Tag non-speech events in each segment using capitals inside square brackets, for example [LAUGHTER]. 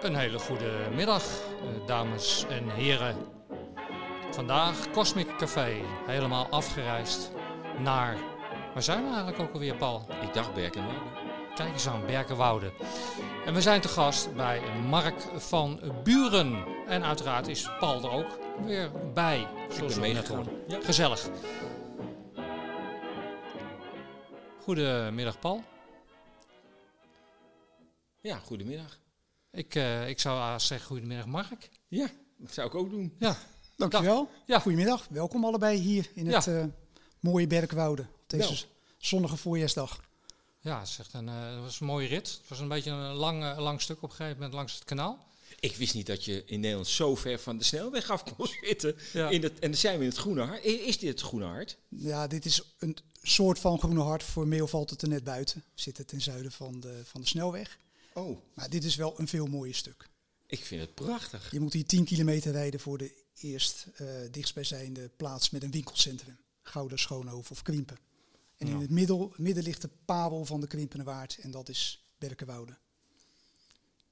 Een hele goede middag, eh, dames en heren. Vandaag Cosmic Café, helemaal afgereisd naar... Waar zijn we eigenlijk ook alweer, Paul? Ik dacht Berkenwoude. Kijk eens aan, Berkenwoude. En we zijn te gast bij Mark van Buren. En uiteraard is Paul er ook weer bij, zoals we net meegegaan. hoorden. Ja. Gezellig. Goedemiddag, Paul. Ja, goedemiddag. Ik, eh, ik zou zeggen goedemiddag, Mark. Ja, dat zou ik ook doen. Ja, Dankjewel. Ja. Goedemiddag. Welkom allebei hier in het eh, mooie Berkwouden. Op deze Wel. zonnige voorjaarsdag. Ja, het, is echt een, eh, het was een mooie rit. Het was een beetje een lang, lang stuk op een gegeven moment langs het kanaal. Ik wist niet dat je in Nederland zo ver van de snelweg af kon [LAUGHS] zitten. Ja. In het, en dan zijn we in het Groene Hart. Is dit het Groene Hart? Ja, dit is een soort van groene hart. Formeel valt het er net buiten. We zitten ten zuiden van de, van de snelweg. Oh, Maar dit is wel een veel mooier stuk. ik vind het prachtig. Je moet hier 10 kilometer rijden voor de eerst eh dichtstbijzijnde plaats met een winkelcentrum. Gouden, Schoonhoven of Krimpen. En Ja. in het middel, midden ligt de parel van de Krimpenerwaard. En dat is Berkenwoude.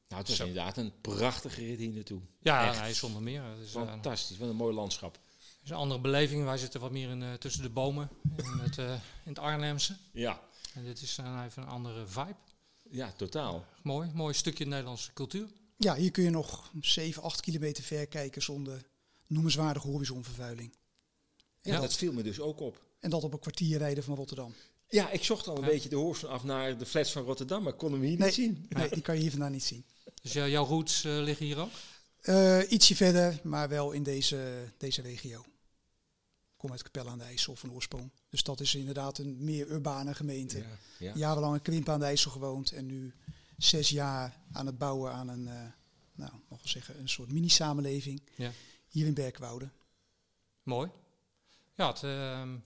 Nou, het was Zo. inderdaad een prachtige rit hier naartoe. Ja, Echt. nee, zonder meer. Het is, eh, Fantastisch, wat een mooi landschap. het is een andere beleving. Wij zitten wat meer in, eh, tussen de bomen in het, eh, in het Arnhemse. Ja, En dit is dan even een andere vibe. Ja totaal. Mooi, mooi stukje Nederlandse cultuur. Ja, hier kun je nog 7, 8 kilometer ver kijken zonder noemenswaardige horizonvervuiling. Ja, Ja. dat viel me dus ook op. En dat op een kwartier rijden van Rotterdam. Ja, ik zocht al een Ja. beetje de horizon af naar de flats van Rotterdam, maar ik kon hem hier Nee. niet zien. Nee, die kan je hier vandaan niet zien. Dus jou- jouw roots eh, liggen hier ook? Eh, ietsje verder, maar wel in deze, deze regio. Ik kom uit Capelle aan de IJssel van oorsprong. Dus dat is inderdaad een meer urbane gemeente. Ja, ja. Jarenlang in Krimpen aan de IJssel gewoond. En nu zes jaar aan het bouwen aan een, eh, nou, mag wel zeggen, een soort mini-samenleving. Ja. Hier in Berkwouden. Mooi. Ja, het, ehm,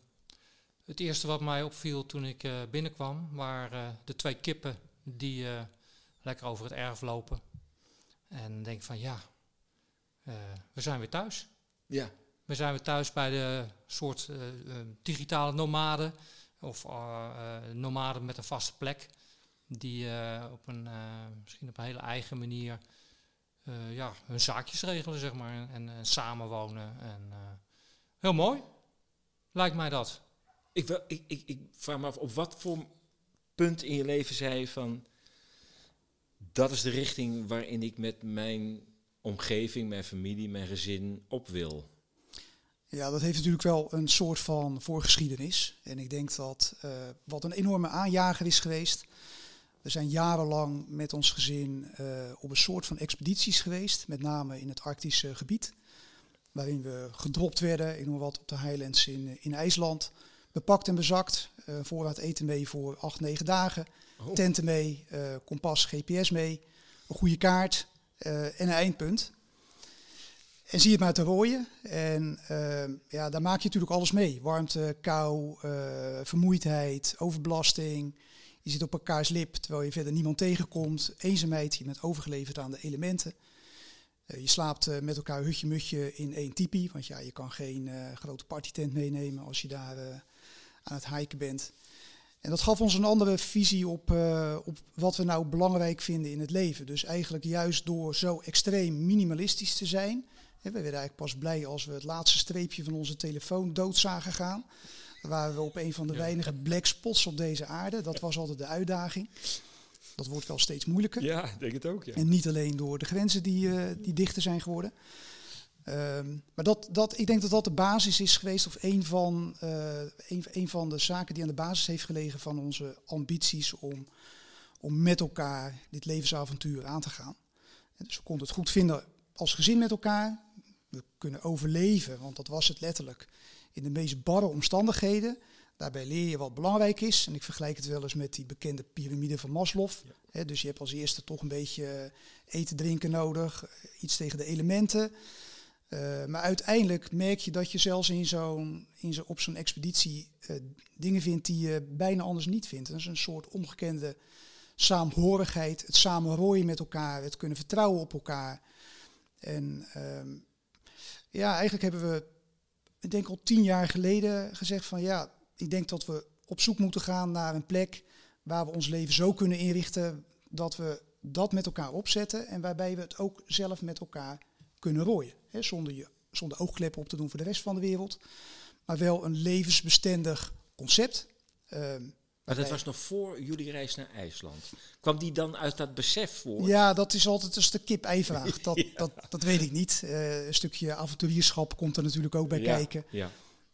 het eerste wat mij opviel toen ik eh, binnenkwam, waren eh, de twee kippen die eh, lekker over het erf lopen. En denk van ja, eh, we zijn weer thuis. ja. We zijn weer thuis bij de soort eh, eh, digitale nomaden. Of eh, eh, nomaden met een vaste plek. Die op een, misschien op een hele eigen manier ja, hun zaakjes regelen, zeg maar. En, en, en samenwonen. En, heel mooi, lijkt mij dat. Ik, ik, ik, ik vraag me af, op wat voor punt in je leven zei je van... Dat is de richting waarin ik met mijn omgeving, mijn familie, mijn gezin op wil. Ja, dat heeft natuurlijk wel een soort van voorgeschiedenis. En ik denk dat eh, wat een enorme aanjager is geweest. We zijn jarenlang met ons gezin eh, op een soort van expedities geweest, met name in het Arctische gebied. Waarin we gedropt werden, ik noem wat, op de Highlands in, eh, in IJsland. Bepakt en bezakt, eh, voorraad eten mee voor acht, negen dagen. Oh. Tenten mee, kompas, GPS mee, een goede kaart en een eindpunt. En zie het maar te rooien. En eh, ja, daar maak je natuurlijk alles mee. Warmte, kou, eh, vermoeidheid, overbelasting. Je zit op elkaars lip terwijl je verder niemand tegenkomt. Eenzaamheid, je bent overgeleverd aan de elementen. Eh, je slaapt eh, met elkaar hutje-mutje in één tipi. Want ja, je kan geen grote partytent meenemen als je daar aan het hiken bent. En dat gaf ons een andere visie op, op wat we nou belangrijk vinden in het leven. Dus eigenlijk juist door zo extreem minimalistisch te zijn. We werden eigenlijk pas blij als we het laatste streepje van onze telefoon dood zagen gaan. Dan waren we op een van de Ja. weinige black spots op deze aarde. Dat was altijd de uitdaging. Dat wordt wel steeds moeilijker. Ja, ik denk het ook, ja. En niet alleen door de grenzen die, eh, die dichter zijn geworden. Ehm, maar dat, dat, ik denk dat dat de basis is geweest, of een van, eh, een, een van de zaken die aan de basis heeft gelegen van onze ambities om, om met elkaar dit levensavontuur aan te gaan. En dus we konden het goed vinden als gezin met elkaar. We kunnen overleven, want dat was het letterlijk, in de meest barre omstandigheden. Daarbij leer je wat belangrijk is. En ik vergelijk het wel eens met die bekende piramide van Maslow. Dus je hebt als eerste toch een beetje eh, eten, drinken nodig, eh, iets tegen de elementen. Eh, maar uiteindelijk merk je dat je zelfs in zo'n, in zo, op zo'n expeditie dingen vindt die je bijna anders niet vindt. Dat is een soort ongekende saamhorigheid, het samen rooien met elkaar, het kunnen vertrouwen op elkaar. En ehm, ja, eigenlijk hebben we, ik denk al tien jaar geleden gezegd van ja, ik denk dat we op zoek moeten gaan naar een plek waar we ons leven zo kunnen inrichten dat we dat met elkaar opzetten en waarbij we het ook zelf met elkaar kunnen rooien. Hè, zonder, je, zonder oogkleppen op te doen voor de rest van de wereld. Maar wel een levensbestendig concept. Ehm, maar dat was nog voor jullie reis naar IJsland. Kwam die dan uit dat besef voor? Ja, dat is altijd een stuk kip-ei-vraag. [LAUGHS] Dat, dat, dat weet ik niet. Eh, een stukje avonturierschap komt er natuurlijk ook bij Ja, kijken. Ja.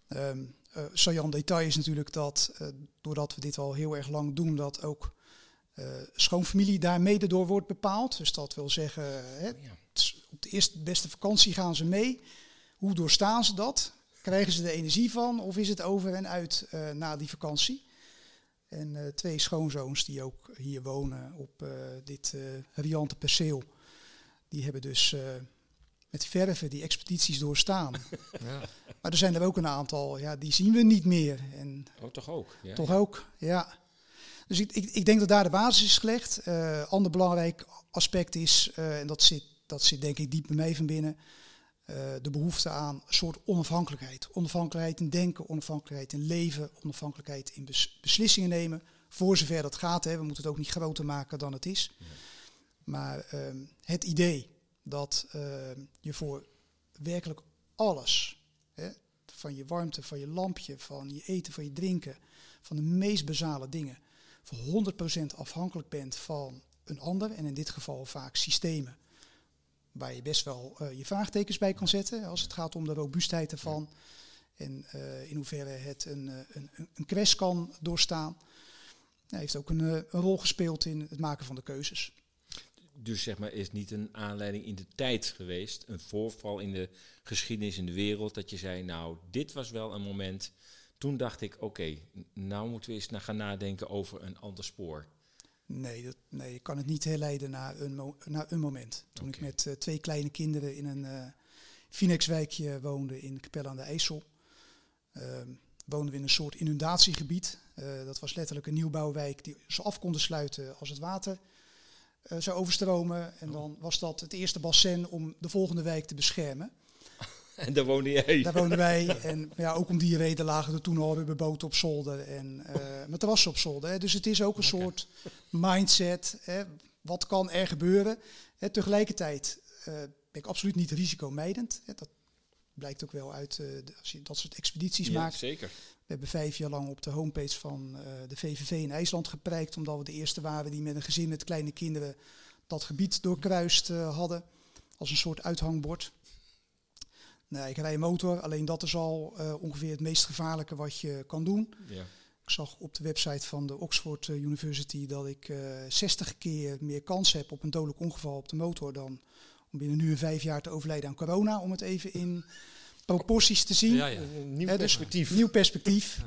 Ehm eh saillant detail is natuurlijk dat, eh, doordat we dit al heel erg lang doen, dat ook schoonfamilie daar mede door wordt bepaald. Dus dat wil zeggen, hè, is op de eerste beste vakantie gaan ze mee. Hoe doorstaan ze dat? Krijgen ze er energie van? Of is het over en uit na die vakantie? En eh, twee schoonzoons die ook hier wonen op eh, dit eh riante perceel. Die hebben dus met verven die expedities doorstaan. [LAUGHS] Ja. Maar er zijn er ook een aantal, ja, die zien we niet meer. En Oh, toch ook? Ja. toch ook, ja. Dus ik, ik, ik denk dat daar de basis is gelegd. Eh ander belangrijk aspect is, en dat zit, dat zit denk ik diep bij mij van binnen, de behoefte aan een soort onafhankelijkheid. Onafhankelijkheid in denken, onafhankelijkheid in leven, onafhankelijkheid in bes- beslissingen nemen. Voor zover dat gaat, hè. we moeten het ook niet groter maken dan het is. Maar ehm, het idee dat ehm, je voor werkelijk alles, hè, van je warmte, van je lampje, van je eten, van je drinken, van de meest basale dingen, voor 100% afhankelijk bent van een ander, en in dit geval vaak systemen, waar je best wel eh, je vraagtekens bij kan zetten als het gaat om de robuustheid ervan en eh, in hoeverre het een, eh, een, een, crash kan doorstaan. Hij heeft ook een, een rol gespeeld in het maken van de keuzes. Dus zeg maar, is niet een aanleiding in de tijd geweest, een voorval in de geschiedenis in de wereld, dat je zei, nou, dit was wel een moment. Toen dacht ik, oké, nou moeten we eens naar gaan nadenken over een ander spoor. Nee, dat, nee, ik kan het niet herleiden naar een, naar een moment. Toen ik met eh, twee kleine kinderen in een eh Phoenixwijkje woonde in Capelle aan de IJssel, ehm, woonden we in een soort inundatiegebied. Eh, dat was letterlijk een nieuwbouwwijk die ze af konden sluiten als het water zou overstromen. En dan was dat het eerste bassin om de volgende wijk te beschermen. En [LAUGHS] daar woonde jij. Daar woonden wij. En ja, ook om die reden lagen er toen al rubberboten op zolder en eh met terrassen op zolder. Hè. Dus het is ook een soort mindset. Hè. Wat kan er gebeuren? Hè, tegelijkertijd eh, ben ik absoluut niet risicomijdend. Hè. Dat blijkt ook wel uit eh, de- als je dat soort expedities Ja, maakt. zeker. We hebben vijf jaar lang op de homepage van eh, de VVV in IJsland geprijkt. Omdat we de eerste waren die met een gezin met kleine kinderen dat gebied doorkruist eh, hadden. Als een soort uithangbord. Nee, ik rij een motor, alleen dat is al eh, ongeveer het meest gevaarlijke wat je kan doen. Ja. Ik zag op de website van de Oxford eh, University dat ik eh 60 keer meer kans heb op een dodelijk ongeval op de motor dan om binnen nu en vijf jaar te overlijden aan corona. Om het even in proporties te zien. Ja, ja. Een nieuw dus perspectief. Nieuw perspectief.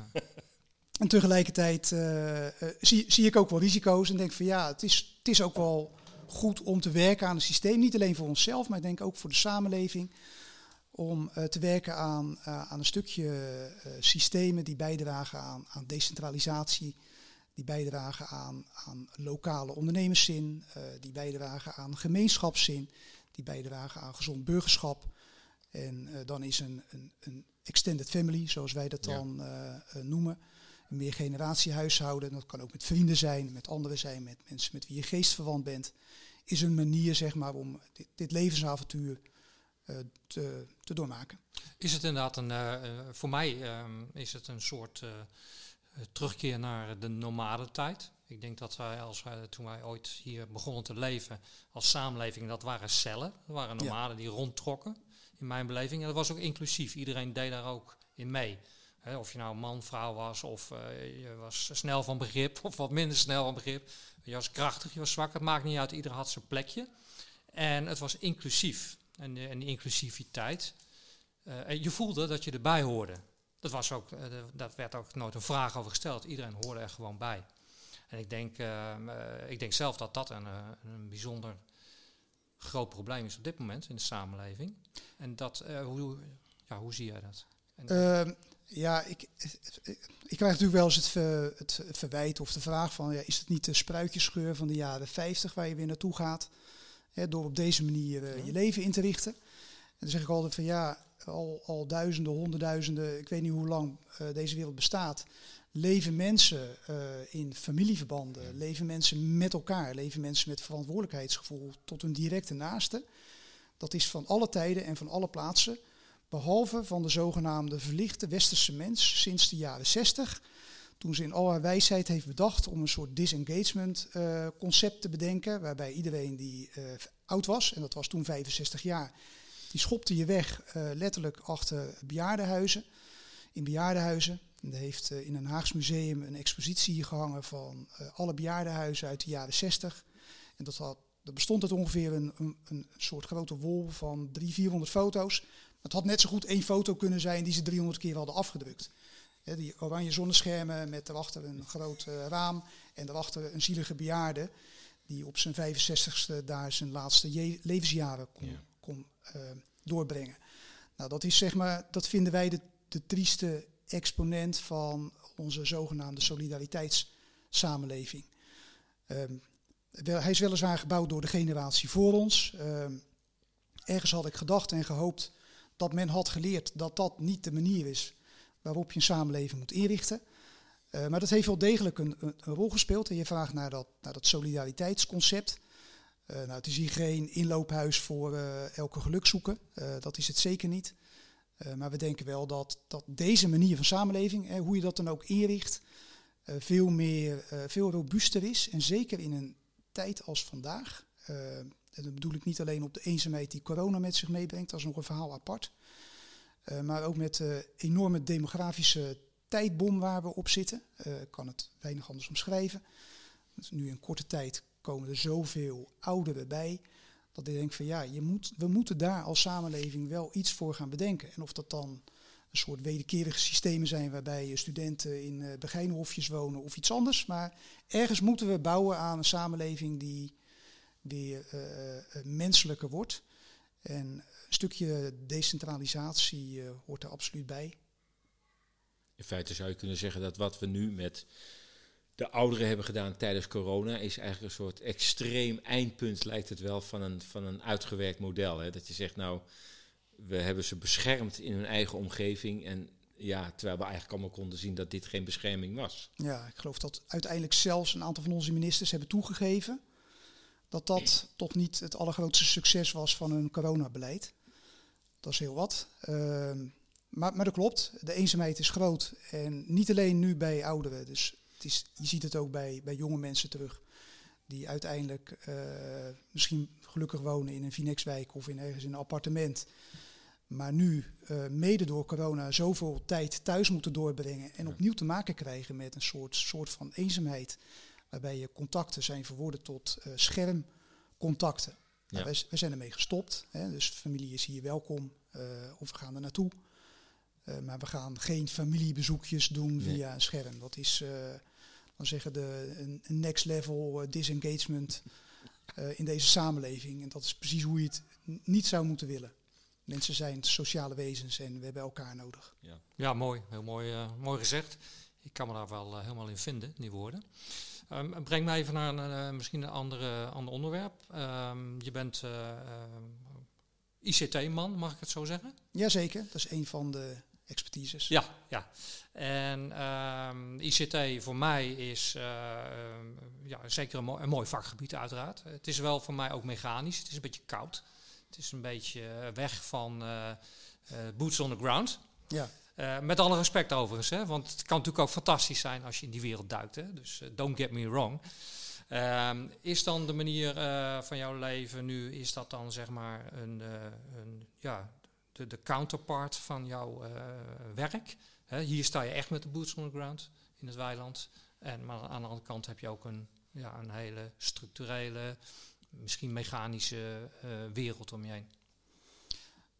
En tegelijkertijd eh, eh, zie, zie ik ook wel risico's en denk van ja, het is, het is ook wel goed om te werken aan een systeem. Niet alleen voor onszelf, maar ik denk ook voor de samenleving. Om eh, te werken aan, eh, aan een stukje eh, systemen die bijdragen aan, aan decentralisatie. Die bijdragen aan, aan lokale ondernemerszin. die bijdragen aan gemeenschapszin. Die bijdragen aan gezond burgerschap. En dan is een, een, een extended family, zoals wij dat dan noemen. Een meergeneratiehuishouden. Dat kan ook met vrienden zijn, met anderen zijn, met mensen met wie je geestverwant bent. Is een manier, zeg maar, om dit, dit levensavontuur te, te doormaken. Is het inderdaad een, eh, eh, voor mij ehm, is het een soort eh, eh, terugkeer naar de nomadentijd. Ik denk dat wij, als wij, toen wij ooit hier begonnen te leven als samenleving, dat waren cellen. Dat waren Ja. nomaden die rondtrokken, in mijn beleving. En dat was ook inclusief. Iedereen deed daar ook in mee. Of je nou man, vrouw was, of eh, je was snel van begrip, [LAUGHS] of wat minder snel van begrip. Je was krachtig, je was zwak, het maakt niet uit. Ieder had zijn plekje. En het was inclusief. En, eh, en inclusiviteit, eh, en je voelde dat je erbij hoorde. Dat, was ook, eh, dat werd ook nooit een vraag over gesteld. Iedereen hoorde er gewoon bij. En ik denk, ehm, eh, ik denk zelf dat dat een, een bijzonder groot probleem is op dit moment in de samenleving. En dat, hoe, ja, hoe zie jij dat? Ehm, ja, ik, ik krijg natuurlijk wel eens het, het verwijt of de vraag van, ja, is het niet de spruitjesgeur van de jaren 50 waar je weer naartoe gaat? Hè, door op deze manier eh, je leven in te richten. En dan zeg ik altijd van ja, al, al duizenden, honderdduizenden, ik weet niet hoe lang eh, deze wereld bestaat, leven mensen uh, in familieverbanden, leven mensen met elkaar, leven mensen met verantwoordelijkheidsgevoel tot hun directe naaste. Dat is van alle tijden en van alle plaatsen, behalve van de zogenaamde verlichte westerse mens sinds de jaren 60, toen ze in al haar wijsheid heeft bedacht om een soort disengagement uh, concept te bedenken, waarbij iedereen die uh, oud was, en dat was toen 65 jaar, die schopte je weg letterlijk achter bejaardenhuizen, in bejaardenhuizen. En er heeft in een Haags museum een expositie gehangen van alle bejaardenhuizen uit de jaren 60. En dat had er bestond het ongeveer een, een, een, soort grote wol van 300, 400 foto's. Het had net zo goed één foto kunnen zijn die ze 300 keer hadden afgedrukt. Die oranje zonneschermen met daarachter een groot uh, raam en daarachter een zielige bejaarde die op zijn 65ste daar zijn laatste levensjaren kon, kon uh, doorbrengen. Nou, dat is zeg maar, dat vinden wij de, de trieste exponent van onze zogenaamde solidariteitssamenleving. Um, hij is weliswaar gebouwd door de generatie voor ons. Ehm, ergens had ik gedacht en gehoopt dat men had geleerd dat dat niet de manier is waarop je een samenleving moet inrichten. Uh, maar dat heeft wel degelijk een, een, rol gespeeld. En je vraagt naar dat, naar dat solidariteitsconcept. Uh, nou, het is hier geen inloophuis voor uh, elke geluk zoeken. dat is het zeker niet. maar we denken wel dat, dat deze manier van samenleving, hoe je dat dan ook inricht, veel meer, veel robuuster is. En zeker in een tijd als vandaag. En dat bedoel ik niet alleen op de eenzaamheid die corona met zich meebrengt, dat is nog een verhaal apart. Uh, maar ook met de enorme demografische tijdbom waar we op zitten. Uh, kan het weinig anders omschrijven. Dus nu in korte tijd komen er zoveel ouderen bij. Dat ik denk van ja, je moet, we moeten daar als samenleving wel iets voor gaan bedenken. En of dat dan een soort wederkerige systemen zijn waarbij studenten in uh, begijnhofjes wonen of iets anders. Maar ergens moeten we bouwen aan een samenleving die weer menselijker wordt. En stukje decentralisatie uh, hoort er absoluut bij. In feite zou je kunnen zeggen dat wat we nu met de ouderen hebben gedaan tijdens corona, is eigenlijk een soort extreem eindpunt, lijkt het wel, van een, van een uitgewerkt model. Hè? Dat je zegt, nou, we hebben ze beschermd in hun eigen omgeving. En ja, terwijl we eigenlijk allemaal konden zien dat dit geen bescherming was. Ja, ik geloof dat uiteindelijk zelfs een aantal van onze ministers hebben toegegeven dat dat [CLEARS THROAT] toch niet het allergrootste succes was van hun coronabeleid. Dat is heel wat. Ehm, maar, maar dat klopt, de eenzaamheid is groot. En niet alleen nu bij ouderen. Dus het is, je ziet het ook bij, bij jonge mensen terug. Die uiteindelijk uh, misschien gelukkig wonen in een Vinexwijk of in ergens in een appartement maar nu, uh, mede door corona, zoveel tijd thuis moeten doorbrengen en opnieuw te maken krijgen met een soort, soort van eenzaamheid, waarbij je contacten zijn verworden tot uh, schermcontacten. Nou, wij, wij, zijn ermee gestopt, hè, dus familie is hier welkom uh, of we gaan er naartoe. maar we gaan geen familiebezoekjes doen via een scherm. Dat is, dan zeggen de een next level disengagement in deze samenleving. En dat is precies hoe je het niet zou moeten willen. Mensen zijn sociale wezens en we hebben elkaar nodig. Ja, ja mooi. Heel mooi, uh, mooi gezegd. Ik kan me daar wel uh, helemaal in vinden, die woorden. Um, breng mij even naar een, uh, misschien een andere, ander onderwerp. Um, je bent ICT-man, mag ik het zo zeggen? Jazeker, dat is een van de expertises. Ja, ja. En um, ICT voor mij is ja, zeker een, mo een mooi vakgebied uiteraard. Het is wel voor mij ook mechanisch. Het is een beetje koud. Het is een beetje eh, weg van uh, boots on the ground. Ja. Uh, met alle respect overigens, hè, want het kan natuurlijk ook fantastisch zijn als je in die wereld duikt. Hè, dus uh, don't get me wrong. Uh, is dan de manier van jouw leven nu, is dat dan zeg maar een, een ja, de, de, counterpart van jouw werk? Hè, hier sta je echt met de boots on the ground in het weiland. En, maar aan de andere kant heb je ook een, ja, een hele structurele misschien mechanische wereld om je heen?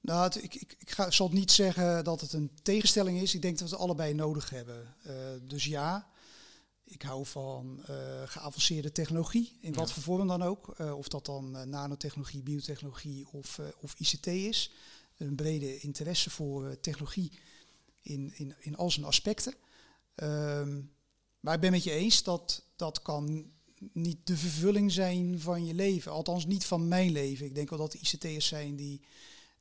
Nou, ik, ik, ik ga, zal niet zeggen dat het een tegenstelling is. Ik denk dat we het allebei nodig hebben. Uh, dus ja, ik hou van uh, geavanceerde technologie, in wat voor vorm dan ook. of dat dan nanotechnologie, biotechnologie of, of ICT is. Een brede interesse voor technologie in, in, in al zijn aspecten. Ehm, maar ik ben met je eens dat dat kan niet de vervulling zijn van je leven. Althans niet van mijn leven. Ik denk wel dat ICT'ers zijn die,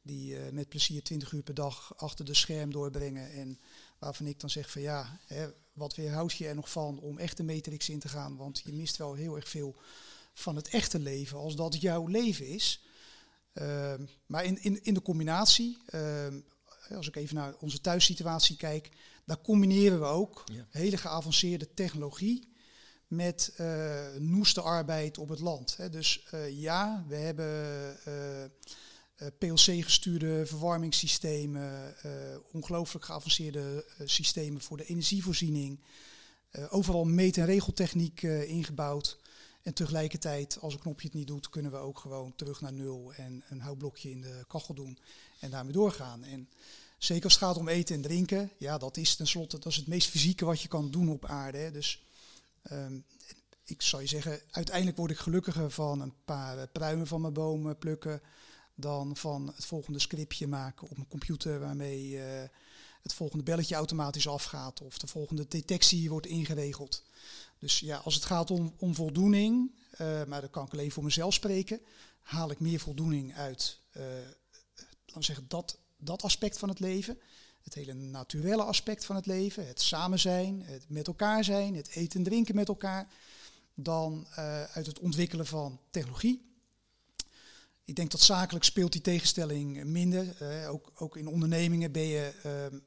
die uh, met plezier 20 uur per dag achter de scherm doorbrengen. En waarvan ik dan zeg van ja, hè, wat weerhoudt je er nog van om echt de matrix in te gaan? Want je mist wel heel erg veel van het echte leven, als dat jouw leven is. Ehm, maar in, in, in de combinatie, ehm, als ik even naar onze thuissituatie kijk, daar combineren we ook hele geavanceerde technologie met uh, noeste arbeid op het land. Hè. Dus uh, ja, we hebben PLC-gestuurde verwarmingssystemen, ongelooflijk geavanceerde systemen voor de energievoorziening, overal meet- en regeltechniek ingebouwd. En tegelijkertijd, als een knopje het niet doet, kunnen we ook gewoon terug naar nul en een houtblokje in de kachel doen en daarmee doorgaan. En zeker als het gaat om eten en drinken, ja, dat is tenslotte dat is het meest fysieke wat je kan doen op aarde. Dus um, ik zou je zeggen, uiteindelijk word ik gelukkiger van een paar pruimen van mijn bomen plukken dan van het volgende scriptje maken op mijn computer waarmee uh, het volgende belletje automatisch afgaat of de volgende detectie wordt ingeregeld. Dus ja, als het gaat om, om voldoening, uh, maar dan kan ik alleen voor mezelf spreken, haal ik meer voldoening uit uh, zeggen, dat, dat aspect van het leven. Het hele naturele aspect van het leven, het samen zijn, het met elkaar zijn, het eten en drinken met elkaar, dan uit het ontwikkelen van technologie. Ik denk dat zakelijk speelt die tegenstelling minder. Uh, ook, ook in ondernemingen ben je, uh,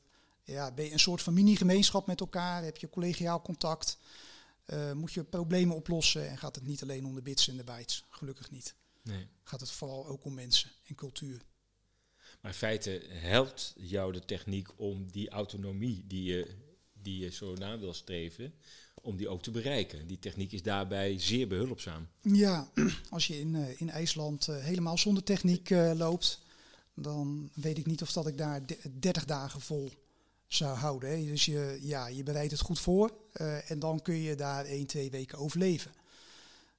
ja, ben je een soort van mini-gemeenschap met elkaar, heb je collegiaal contact. Uh, moet je problemen oplossen en gaat het niet alleen om de bits en de bytes. Gelukkig niet. Nee. Gaat het vooral ook om mensen en cultuur. Maar in feite helpt jou de techniek om die autonomie die je, die je zo na wil streven, om die ook te bereiken. Die techniek is daarbij zeer behulpzaam. Ja, [CLEARS THROAT] als je in, uh, in IJsland uh, helemaal zonder techniek uh, loopt, dan weet ik niet of dat ik daar 30 dagen vol zou houden. Hè. Dus je, ja, je bereidt het goed voor en dan kun je daar 1, 2 weken overleven.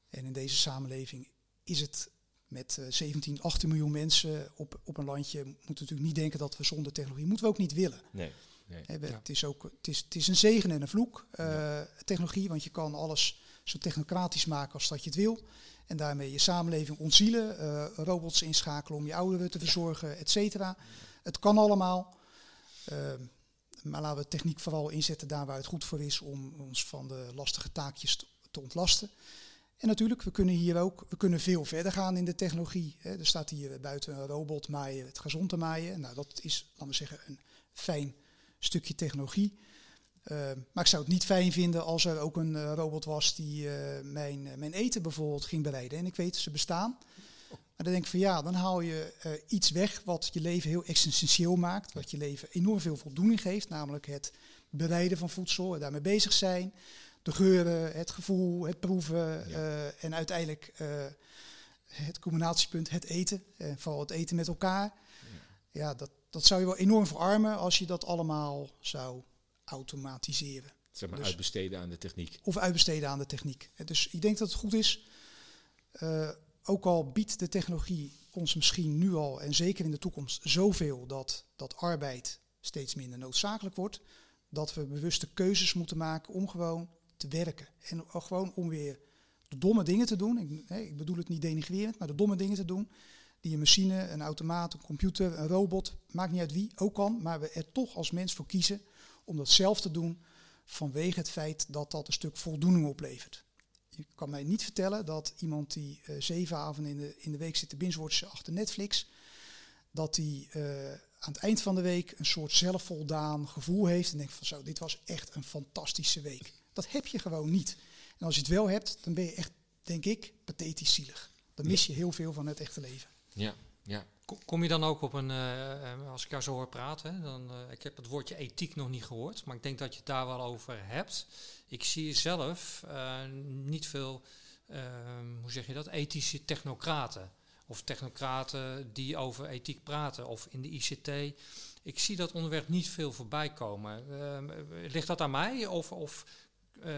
En in deze samenleving is het met 17, 18 miljoen mensen op, op een landje, moeten natuurlijk niet denken dat we zonder technologie, moeten we ook niet willen. Nee. Nee. He, het, is ook, het, is, het is een zegen en een vloek, uh, ja. technologie, want je kan alles zo technocratisch maken als dat je het wil. En daarmee je samenleving ontzielen, uh, robots inschakelen om je ouderen te verzorgen, ja. et cetera. Het kan allemaal. Uh, maar laten we techniek vooral inzetten daar waar het goed voor is om ons van de lastige taakjes te, te ontlasten. En natuurlijk, we kunnen hier ook we kunnen veel verder gaan in de technologie. Hè. Er staat hier buiten een robot maaien, het gezond te maaien. Nou, dat is, laten we zeggen, een fijn stukje technologie. Uh, maar ik zou het niet fijn vinden als er ook een uh, robot was die uh, mijn, mijn eten bijvoorbeeld ging bereiden. En ik weet, ze bestaan. Maar dan denk ik van ja, dan haal je iets weg wat je leven heel existentieel maakt. Wat je leven enorm veel voldoening geeft. Namelijk het bereiden van voedsel en daarmee bezig zijn. De geuren, het gevoel, het proeven. Ja. en uiteindelijk het combinatiepunt, het eten. En vooral het eten met elkaar. Ja, dat, dat zou je wel enorm verarmen als je dat allemaal zou automatiseren. Zeg maar dus, uitbesteden aan de techniek. Of uitbesteden aan de techniek. Dus ik denk dat het goed is, uh, ook al biedt de technologie ons misschien nu al en zeker in de toekomst zoveel dat, dat arbeid steeds minder noodzakelijk wordt, dat we bewuste keuzes moeten maken om gewoon te werken. En gewoon om weer de domme dingen te doen. Ik, nee, ik bedoel het niet denigrerend, maar de domme dingen te doen die een machine, een automaat, een computer, een robot, maakt niet uit wie, ook kan, maar we er toch als mens voor kiezen om dat zelf te doen vanwege het feit dat dat een stuk voldoening oplevert. Je kan mij niet vertellen dat iemand die uh, zeven avonden in de, in de week zit te binge achter Netflix, dat die uh, aan het eind van de week een soort zelfvoldaan gevoel heeft en denkt van zo, dit was echt een fantastische week. Dat heb je gewoon niet. En als je het wel hebt, dan ben je echt, denk ik, pathetisch zielig. Dan mis je heel veel van het echte leven. Ja, ja. Kom je dan ook op een, uh, als ik jou zo hoor praten, dan, uh, ik heb het woordje ethiek nog niet gehoord, maar ik denk dat je het daar wel over hebt. Ik zie zelf niet veel, ehm, hoe zeg je dat, ethische technocraten. Of technocraten die over ethiek praten, of in de ICT. Ik zie dat onderwerp niet veel voorbij komen. Ehm, ligt dat aan mij? Of, of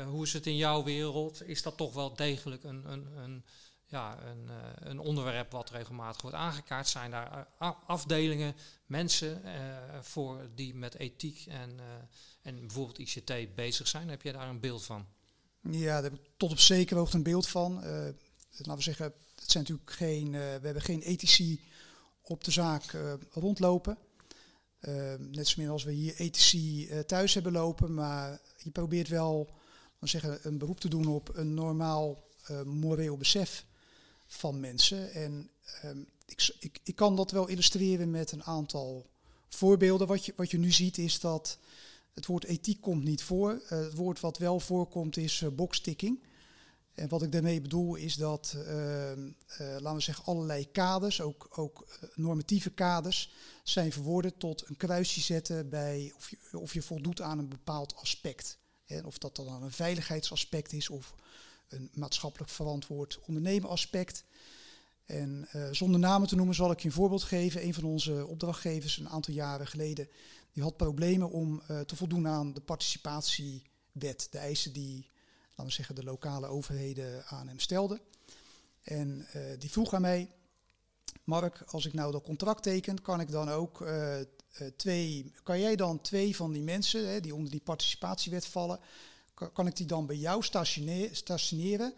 hoe is het in jouw wereld? Is dat toch wel degelijk een, een, een ja, een, uh, een, onderwerp wat regelmatig wordt aangekaart. Zijn daar uh, afdelingen, mensen uh, voor die met ethiek en, en bijvoorbeeld ICT bezig zijn? Heb je daar een beeld van? Ja, daar heb ik tot op zekere hoogte een beeld van. laten we zeggen, het zijn natuurlijk geen, we hebben geen ethici op de zaak rondlopen. Net zo min als we hier ethici eh, thuis hebben lopen, maar je probeert wel zeggen, een beroep te doen op een normaal moreel besef van mensen. En ehm, ik, ik, ik kan dat wel illustreren met een aantal voorbeelden. Wat je, wat je nu ziet is dat het woord ethiek komt niet voor. Uh, het woord wat wel voorkomt is uh. En wat ik daarmee bedoel is dat, ehm, laten we zeggen, allerlei kaders, ook, ook normatieve kaders, zijn verwoorden tot een kruisje zetten bij of je, of je voldoet aan een bepaald aspect. En of dat dan een veiligheidsaspect is of een maatschappelijk verantwoord ondernemen-aspect. En uh, zonder namen te noemen zal ik je een voorbeeld geven. Een van onze opdrachtgevers een aantal jaren geleden, die had problemen om uh, te voldoen aan de participatiewet. De eisen die, laten we zeggen, de lokale overheden aan hem stelden. En uh, die vroeg aan mij, Mark, als ik nou dat contract teken, kan ik dan ook twee, kan jij dan twee van die mensen hè, die onder die participatiewet vallen, kan, ik die dan bij jou stationeren,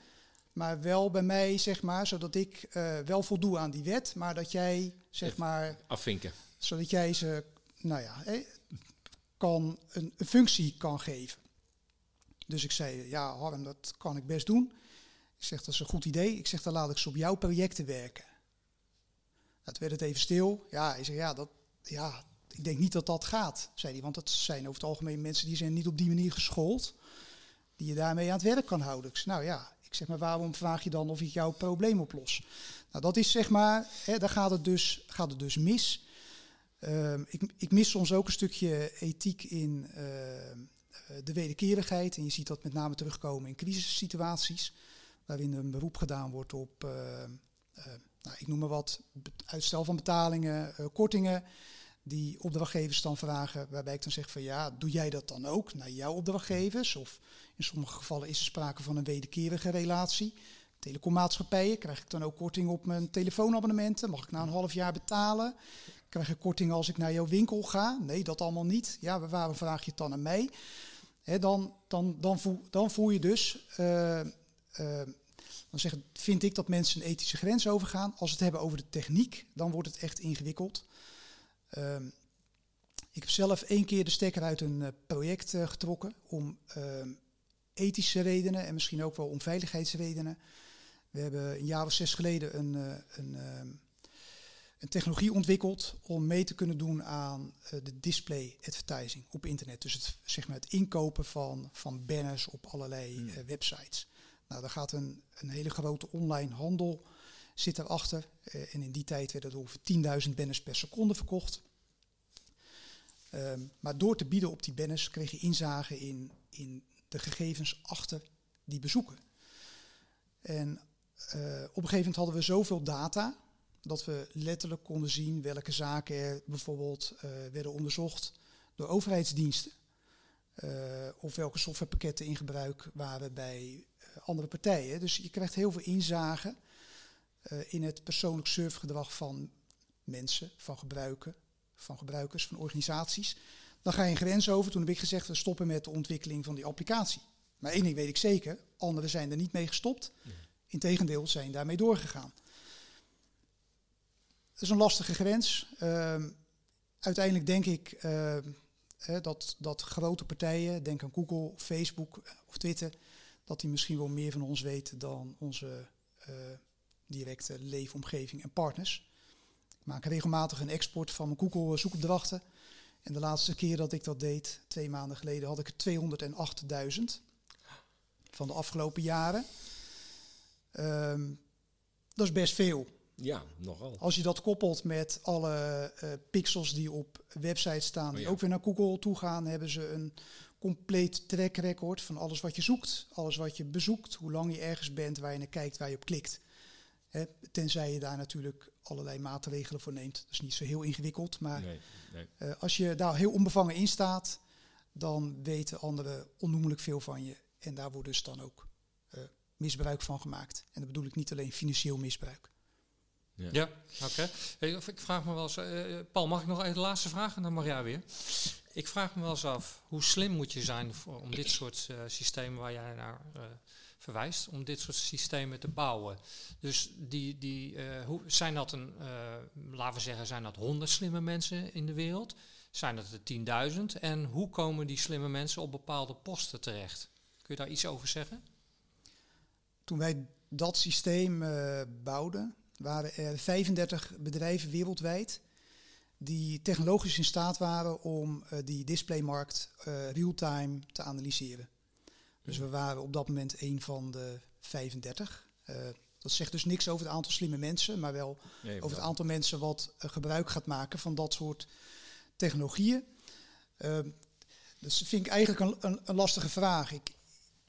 maar wel bij mij, zeg maar, zodat ik uh, wel voldoe aan die wet, maar dat jij, zeg Even maar, afvinken, zodat jij ze, nou ja, kan een, een functie kan geven. Dus ik zei, ja, Harm, dat kan ik best doen. Ik zeg, dat is een goed idee. Ik zeg, dan laat ik ze op jouw projecten werken. Het werd het even stil. Ja, hij zei, ja, dat, ja, ik denk niet dat dat gaat, zei hij. Want dat zijn over het algemeen mensen die zijn niet op die manier geschoold. Die je daarmee aan het werk kan houden. Nou ja, ik zeg maar, waarom vraag je dan of ik jouw probleem oplos? Nou, dat is zeg maar, hè, daar gaat het dus, gaat het dus mis. Uh, ik, ik, mis soms ook een stukje ethiek in uh, de wederkerigheid. En je ziet dat met name terugkomen in crisissituaties. Waarin een beroep gedaan wordt op uh, nou, ik noem maar wat, uitstel van betalingen, uh, kortingen, die opdrachtgevers dan vragen, waarbij ik dan zeg van ja, doe jij dat dan ook naar jouw opdrachtgevers? Of in sommige gevallen is er sprake van een wederkerige relatie. Telecommaatschappijen, krijg ik dan ook korting op mijn telefoonabonnementen? Mag ik na een half jaar betalen? Krijg ik korting als ik naar jouw winkel ga? Nee, dat allemaal niet. Ja, waarom vraag je het dan aan mij? Dan, dan, dan, voel, dan voel je dus uh, uh, dan zeggen, vind ik dat mensen een ethische grens overgaan. Als we het hebben over de techniek, dan wordt het echt ingewikkeld. Um, ik heb zelf één keer de stekker uit een uh, project uh, getrokken om uh, ethische redenen en misschien ook wel om veiligheidsredenen. We hebben een jaar of zes geleden een, uh, een, ehm, een, technologie ontwikkeld om mee te kunnen doen aan de display advertising op internet. Dus het, zeg maar het inkopen van, van banners op allerlei mm. websites. Nou, daar gaat een, een hele grote online handel zit erachter. Uh, en in die tijd werden er ongeveer 10.000 banners per seconde verkocht. Um, maar door te bieden op die banners kreeg je inzage in, in de gegevens achter die bezoeken. En uh, op een gegeven moment hadden we zoveel data dat we letterlijk konden zien welke zaken er bijvoorbeeld uh, werden onderzocht door overheidsdiensten. Uh, of welke softwarepakketten in gebruik waren bij andere partijen. Dus je krijgt heel veel inzage in het persoonlijk surfgedrag van mensen, van gebruiken, van gebruikers, van organisaties. Dan ga je een grens over. Toen heb ik gezegd, we stoppen met de ontwikkeling van die applicatie. Maar één ding weet ik zeker, anderen zijn er niet mee gestopt. Integendeel, zijn daarmee doorgegaan. Dat is een lastige grens. Uh, uiteindelijk denk ik uh, dat, dat grote partijen, denk aan Google, Facebook of Twitter, dat die misschien wel meer van ons weten dan onze uh, directe leefomgeving en partners. Ik maak regelmatig een export van mijn Google zoekopdrachten. En de laatste keer dat ik dat deed, twee maanden geleden, had ik er 208.000 van de afgelopen jaren. Um, dat is best veel. Ja, nogal. Als je dat koppelt met alle uh, pixels die op websites staan, die oh ja. ook weer naar Google toe gaan, hebben ze een compleet track record van alles wat je zoekt, alles wat je bezoekt, hoe lang je ergens bent, waar je naar kijkt, waar je op klikt. Hè, tenzij je daar natuurlijk allerlei maatregelen voor neemt. Dat is niet zo heel ingewikkeld, maar nee, nee. Uh, als je daar heel onbevangen in staat, dan weten anderen onnoemelijk veel van je. En daar wordt dus dan ook uh, misbruik van gemaakt. En dat bedoel ik niet alleen financieel misbruik. Ja, ja oké. Okay. Ik vraag me wel eens, uh, Paul, mag ik nog even de laatste vraag en dan mag jij weer? Ik vraag me wel eens af, hoe slim moet je zijn voor, om dit soort uh, systemen waar jij naar uh, verwijst, om dit soort systemen te bouwen? Dus die, die, uh, hoe, zijn dat een, laten we zeggen, zijn dat honderd slimme mensen in de wereld? zijn het er 10.000? En hoe komen die slimme mensen op bepaalde posten terecht? Kun je daar iets over zeggen? Toen wij dat systeem uh, bouwden, waren er 35 bedrijven wereldwijd die technologisch in staat waren om die displaymarkt real-time te analyseren. Dus we waren op dat moment een van de 35. Uh, dat zegt dus niks over het aantal slimme mensen, maar wel nee, over het aantal mensen wat gebruik gaat maken van dat soort technologieën. dus dat vind ik eigenlijk een, een, een lastige vraag. Ik,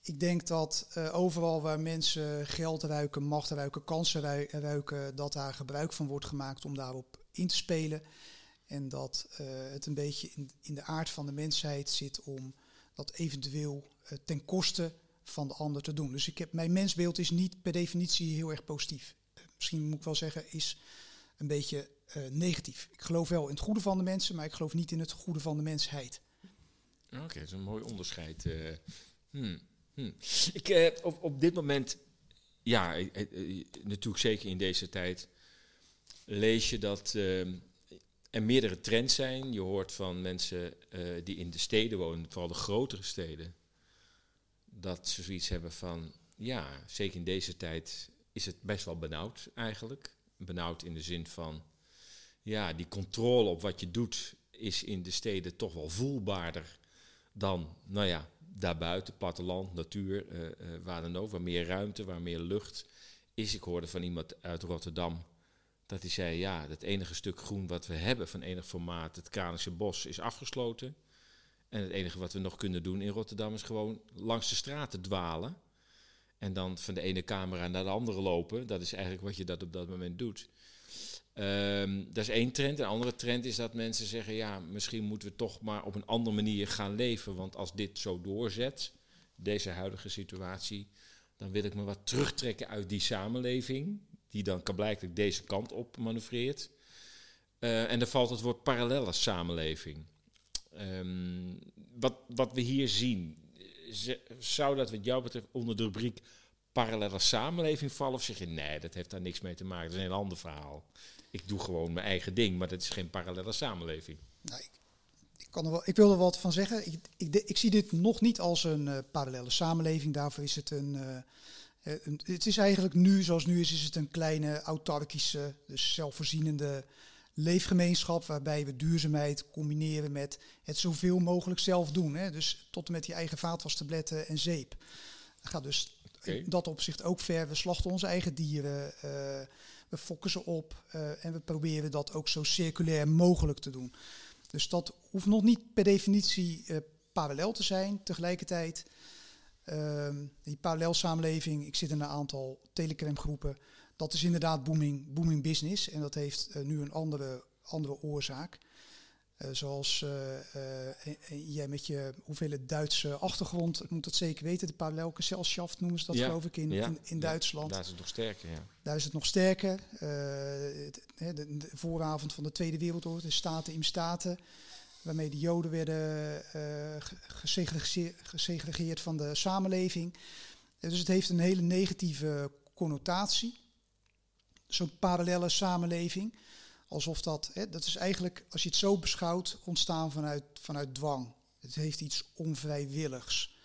ik denk dat uh, overal waar mensen geld ruiken, macht ruiken, kansen ruiken, dat daar gebruik van wordt gemaakt om daarop in te spelen. En dat uh, het een beetje in, in, de aard van de mensheid zit om dat eventueel uh, ten koste van de ander te doen. Dus ik heb, mijn mensbeeld is niet per definitie heel erg positief. misschien moet ik wel zeggen, is een beetje negatief. Ik geloof wel in het goede van de mensen, maar ik geloof niet in het goede van de mensheid. Oké, dat is een mooi onderscheid. Hmm. Hm. Ik, uh, op, op dit moment, ja, natuurlijk zeker in deze tijd, lees je dat er meerdere trends zijn. Je hoort van mensen die in de steden wonen, vooral de grotere steden, dat ze zoiets hebben van, ja, zeker in deze tijd is het best wel benauwd eigenlijk. Benauwd in de zin van, ja, die controle op wat je doet is in de steden toch wel voelbaarder dan, nou ja, daarbuiten, platteland, natuur, uh, waar dan ook, waar meer ruimte, waar meer lucht is. Ik hoorde van iemand uit Rotterdam dat hij zei, ja, het enige stuk groen wat we hebben van enig formaat, het Kranische bos, is afgesloten. En het enige wat we nog kunnen doen in Rotterdam is gewoon langs de straten dwalen. En dan van de ene camera naar de andere lopen. Dat is eigenlijk wat je dat op dat moment doet. Um, dat is één trend. Een andere trend is dat mensen zeggen, ja, misschien moeten we toch maar op een andere manier gaan leven. Want als dit zo doorzet, deze huidige situatie, dan wil ik me wat terugtrekken uit die samenleving, die dan kan blijkbaar deze kant op manoeuvreert. Uh, en dan valt het woord parallele samenleving. Um, wat, wat we hier zien, zou dat wat jou betreft onder de rubriek parallele samenleving vallen? Of zeg je, nee, dat heeft daar niks mee te maken, dat is een heel ander verhaal ik doe gewoon mijn eigen ding, maar dat is geen parallele samenleving. Nou, ik, kan er wel, ik wil er wat van zeggen. Ik, ik, ik zie dit nog niet als een uh, parallele samenleving. Daarvoor is het een, een, Het is eigenlijk nu, zoals nu is, is het een kleine autarkische, dus zelfvoorzienende leefgemeenschap. Waarbij we duurzaamheid combineren met het zoveel mogelijk zelf doen. Hè. Dus tot en met die eigen vaatwastabletten en zeep. Dat gaat dus okay. in dat opzicht ook ver. We slachten onze eigen dieren. Uh, we focussen op uh, en we proberen dat ook zo circulair mogelijk te doen. Dus dat hoeft nog niet per definitie uh, parallel te zijn. Tegelijkertijd, uh, die parallelsamenleving, ik zit in een aantal telecramgroepen, dat is inderdaad booming, booming business en dat heeft uh, nu een andere, andere oorzaak. Uh, zoals uh, jij met je hoeveelheid Duitse achtergrond moet dat zeker weten. De parallelgesellschaft noemen ze dat ja, geloof ik in, ja, in, in ja, Duitsland. Daar is het nog sterker, ja. Daar is het nog sterker. De, vooravond van de Tweede Wereldoorlog, de Staten in Staten, waarmee de Joden werden gesegregeerd, gesegregeerd van de samenleving. dus het heeft een hele negatieve connotatie. Zo'n parallele samenleving. Alsof dat, hè, dat is eigenlijk, als je het zo beschouwt, ontstaan vanuit, vanuit dwang. Het heeft iets onvrijwilligs.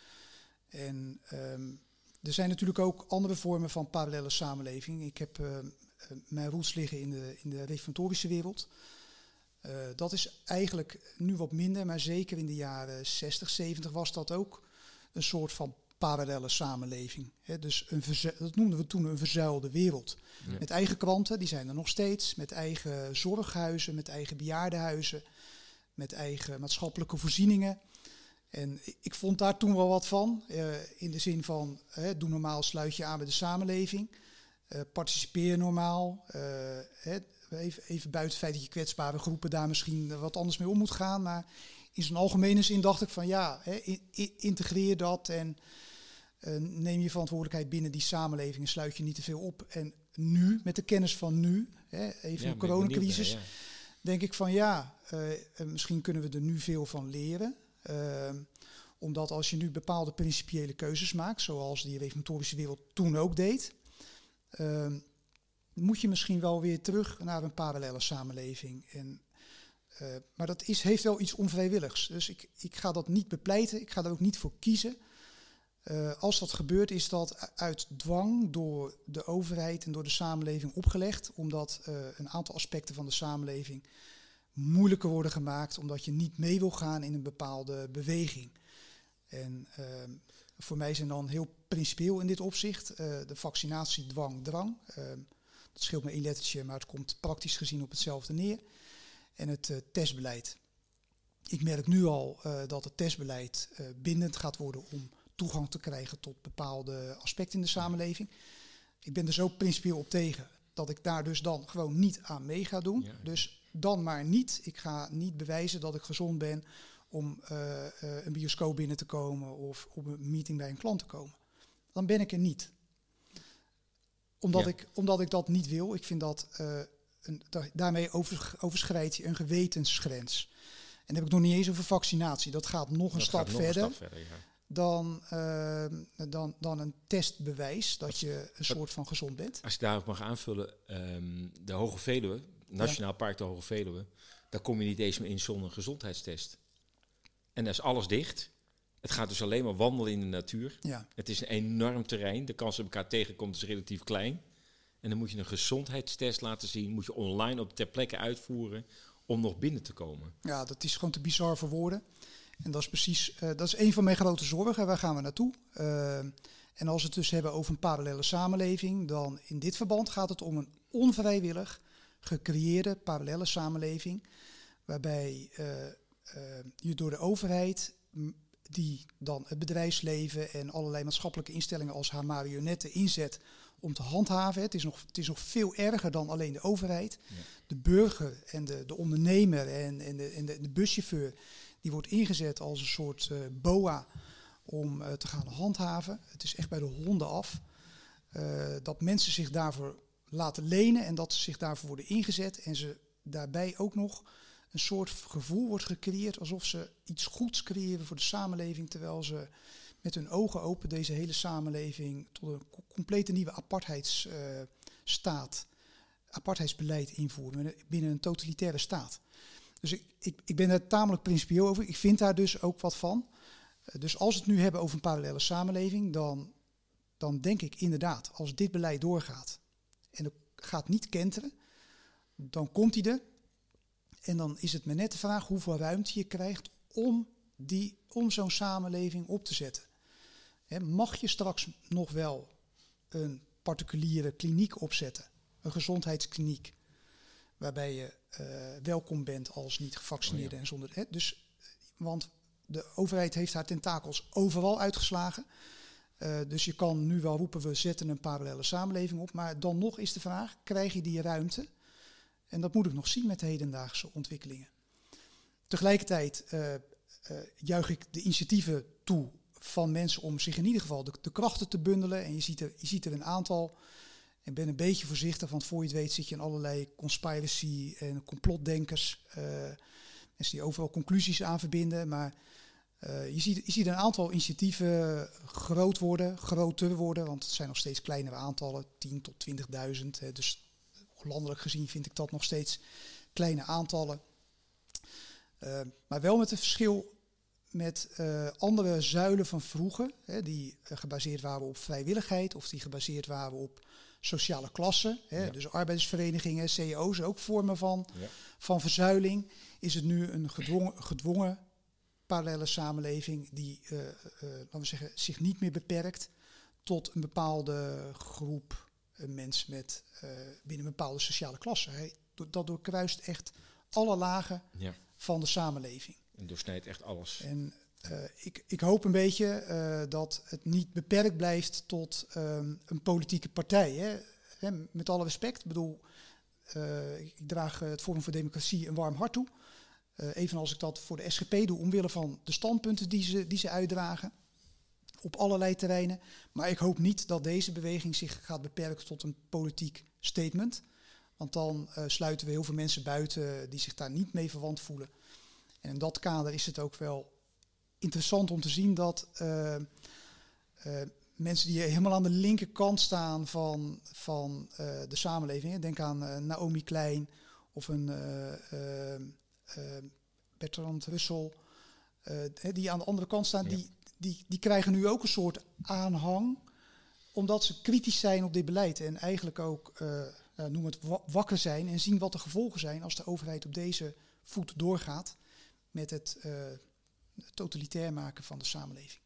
En um, er zijn natuurlijk ook andere vormen van parallele samenleving. Ik heb uh, mijn roots liggen in de, in de reformatorische wereld. Uh, dat is eigenlijk nu wat minder, maar zeker in de jaren 60, 70 was dat ook een soort van parallele samenleving. He, dus een dat noemden we toen een verzuilde wereld. Ja. Met eigen kranten, die zijn er nog steeds. Met eigen zorghuizen, met eigen bejaardenhuizen. Met eigen maatschappelijke voorzieningen. En ik vond daar toen wel wat van. Uh, in de zin van, doe normaal, sluit je aan bij de samenleving. Uh, participeer normaal. Even, even buiten het feit dat je kwetsbare groepen daar misschien wat anders mee om moet gaan. Maar in zijn algemene zin dacht ik van ja, hè, integreer dat en uh, neem je verantwoordelijkheid binnen die samenleving en sluit je niet te veel op. En nu, met de kennis van nu, hè, even ja, de coronacrisis, ja. denk ik van ja, uh, misschien kunnen we er nu veel van leren. Uh, omdat als je nu bepaalde principiële keuzes maakt, zoals die reformatorische wereld toen ook deed, moet je misschien wel weer terug naar een parallele samenleving. En Eh, maar dat is, heeft wel iets onvrijwilligs. Dus ik, ik ga dat niet bepleiten. Ik ga daar ook niet voor kiezen. Uh, als dat gebeurt, is dat uit dwang door de overheid en door de samenleving opgelegd. Omdat uh, een aantal aspecten van de samenleving moeilijker worden gemaakt. Omdat je niet mee wil gaan in een bepaalde beweging. En voor mij zijn dan heel principieel in dit opzicht de vaccinatie dat scheelt me één lettertje, maar het komt praktisch gezien op hetzelfde neer en het uh, testbeleid. Ik merk nu al uh, dat het testbeleid uh, bindend gaat worden om toegang te krijgen tot bepaalde aspecten in de samenleving. Ik ben er zo principieel op tegen dat ik daar dus dan gewoon niet aan mee ga doen. Ja. Dus dan maar niet. Ik ga niet bewijzen dat ik gezond ben om een bioscoop binnen te komen of op een meeting bij een klant te komen. Dan ben ik er niet. Omdat, ja. ik, omdat ik dat niet wil. Ik vind dat een, daarmee over, overschrijd je een gewetensgrens. En dan heb ik nog niet eens over vaccinatie. Dat gaat nog een, stap, gaat nog verder een stap verder. Ja. dan, uh, dan, dan een testbewijs dat je een soort van gezond bent. Als ik daarop mag aanvullen, um, de Hoge Veluwe, Nationaal ja. Park de Hoge Veluwe, daar kom je niet eens meer in zonder een gezondheidstest. En daar is alles dicht. Het gaat dus alleen maar wandelen in de natuur. Ja. Het is een enorm terrein. De kans dat elkaar tegenkomt is relatief klein. En dan moet je een gezondheidstest laten zien, moet je online op ter plekke uitvoeren om nog binnen te komen. Ja, dat is gewoon te bizar voor woorden. En dat is precies, uh, dat is een van mijn grote zorgen. Waar gaan we naartoe? Uh, en als we het dus hebben over een parallele samenleving, dan in dit verband gaat het om een onvrijwillig gecreëerde parallele samenleving, waarbij uh, je door de overheid, die dan het bedrijfsleven en allerlei maatschappelijke instellingen als haar marionetten inzet om te handhaven. Het is nog, het is nog veel erger dan alleen de overheid. Ja. De burger en de, de ondernemer en, en, de, en de, de buschauffeur, die wordt ingezet als een soort uh, boa om uh, te gaan handhaven. Het is echt bij de honden af. Uh, dat mensen zich daarvoor laten lenen en dat ze zich daarvoor worden ingezet. En ze daarbij ook nog een soort gevoel wordt gecreëerd alsof ze iets goeds creëren voor de samenleving, terwijl ze met hun ogen open deze hele samenleving tot een complete nieuwe apartheidsstaat, apartheidsbeleid invoeren binnen een totalitaire staat. Dus ik, ik, ik ben er tamelijk principieel over. Ik vind daar dus ook wat van. Uh, dus als we het nu hebben over een parallele samenleving, dan, dan denk ik inderdaad, als dit beleid doorgaat en het gaat niet kenteren, dan komt hij er. En dan is het me net de vraag hoeveel ruimte je krijgt om, die, om zo'n samenleving op te zetten. He, mag je straks nog wel een particuliere kliniek opzetten, een gezondheidskliniek, waarbij je uh, welkom bent als niet gevaccineerde oh ja. en zonder. He, dus, want de overheid heeft haar tentakels overal uitgeslagen. Uh, dus je kan nu wel roepen, we zetten een parallele samenleving op. Maar dan nog is de vraag, krijg je die ruimte? En dat moet ik nog zien met de hedendaagse ontwikkelingen. Tegelijkertijd uh, juich ik de initiatieven toe van mensen om zich in ieder geval de, krachten te bundelen. En je ziet, er, je ziet er een aantal. Ik ben een beetje voorzichtig, want voor je het weet zit je in allerlei conspiracy en complotdenkers. Uh, mensen die overal conclusies aan verbinden. Maar je, ziet, je een aantal initiatieven groot worden, groter worden. Want het zijn nog steeds kleinere aantallen, 10 tot 20.000. Dus landelijk gezien vind ik dat nog steeds kleine aantallen. Uh, maar wel met een verschil met uh, andere zuilen van vroeger, hè, die uh, gebaseerd waren op vrijwilligheid of die gebaseerd waren op sociale klassen. Hè, ja. Dus arbeidersverenigingen, CEO's, ook vormen van, ja. van verzuiling. Is het nu een gedwongen, gedwongen parallele samenleving die, uh, laten we zeggen, zich niet meer beperkt tot een bepaalde groep mensen met, binnen een bepaalde sociale klasse. Hè. Dat doorkruist echt alle lagen ja. van de samenleving. En doorsnijdt echt alles. En uh, ik, ik, hoop een beetje uh, dat het niet beperkt blijft tot um, een politieke partij. Hè. Hè, met alle respect. Ik bedoel, ik draag het Forum voor Democratie een warm hart toe. evenals ik dat voor de SGP doe, omwille van de standpunten die ze, die ze uitdragen. Op allerlei terreinen. Maar ik hoop niet dat deze beweging zich gaat beperken tot een politiek statement. Want dan sluiten we heel veel mensen buiten die zich daar niet mee verwant voelen. En in dat kader is het ook wel interessant om te zien dat uh, uh, mensen die helemaal aan de linkerkant staan van, van de samenleving, denk aan Naomi Klein of een Bertrand Russell, die aan de andere kant staan, die, die, die krijgen nu ook een soort aanhang, omdat ze kritisch zijn op dit beleid en eigenlijk ook, noem het, wakker zijn en zien wat de gevolgen zijn als de overheid op deze voet doorgaat met het totalitair maken van de samenleving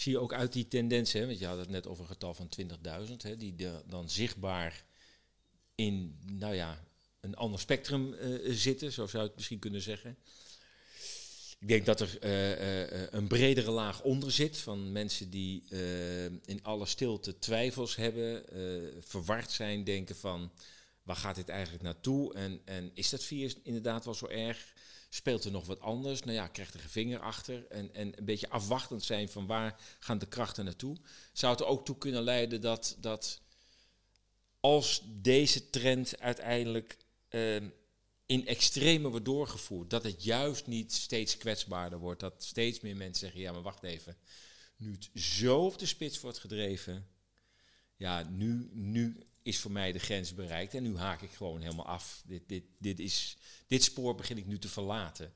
zie je ook uit die tendens, hè, want je had het net over een getal van 20.000, die dan zichtbaar in, nou ja, een ander spectrum uh, zitten, zo zou je het misschien kunnen zeggen. Ik denk dat er uh, uh, een bredere laag onder zit van mensen die in alle stilte twijfels hebben, verward zijn, denken van waar gaat dit eigenlijk naartoe en, en is dat virus inderdaad wel zo erg? Speelt er nog wat anders? Nou ja, krijgt er een vinger achter en, en een beetje afwachtend zijn van waar gaan de krachten naartoe. Zou het er ook toe kunnen leiden dat, dat als deze trend uiteindelijk in extreme wordt doorgevoerd, dat het juist niet steeds kwetsbaarder wordt. Dat steeds meer mensen zeggen, ja maar wacht even, nu het zo op de spits wordt gedreven, ja, nu, nu is voor mij de grens bereikt en nu haak ik gewoon helemaal af. Dit, dit, dit, is, dit spoor begin ik nu te verlaten.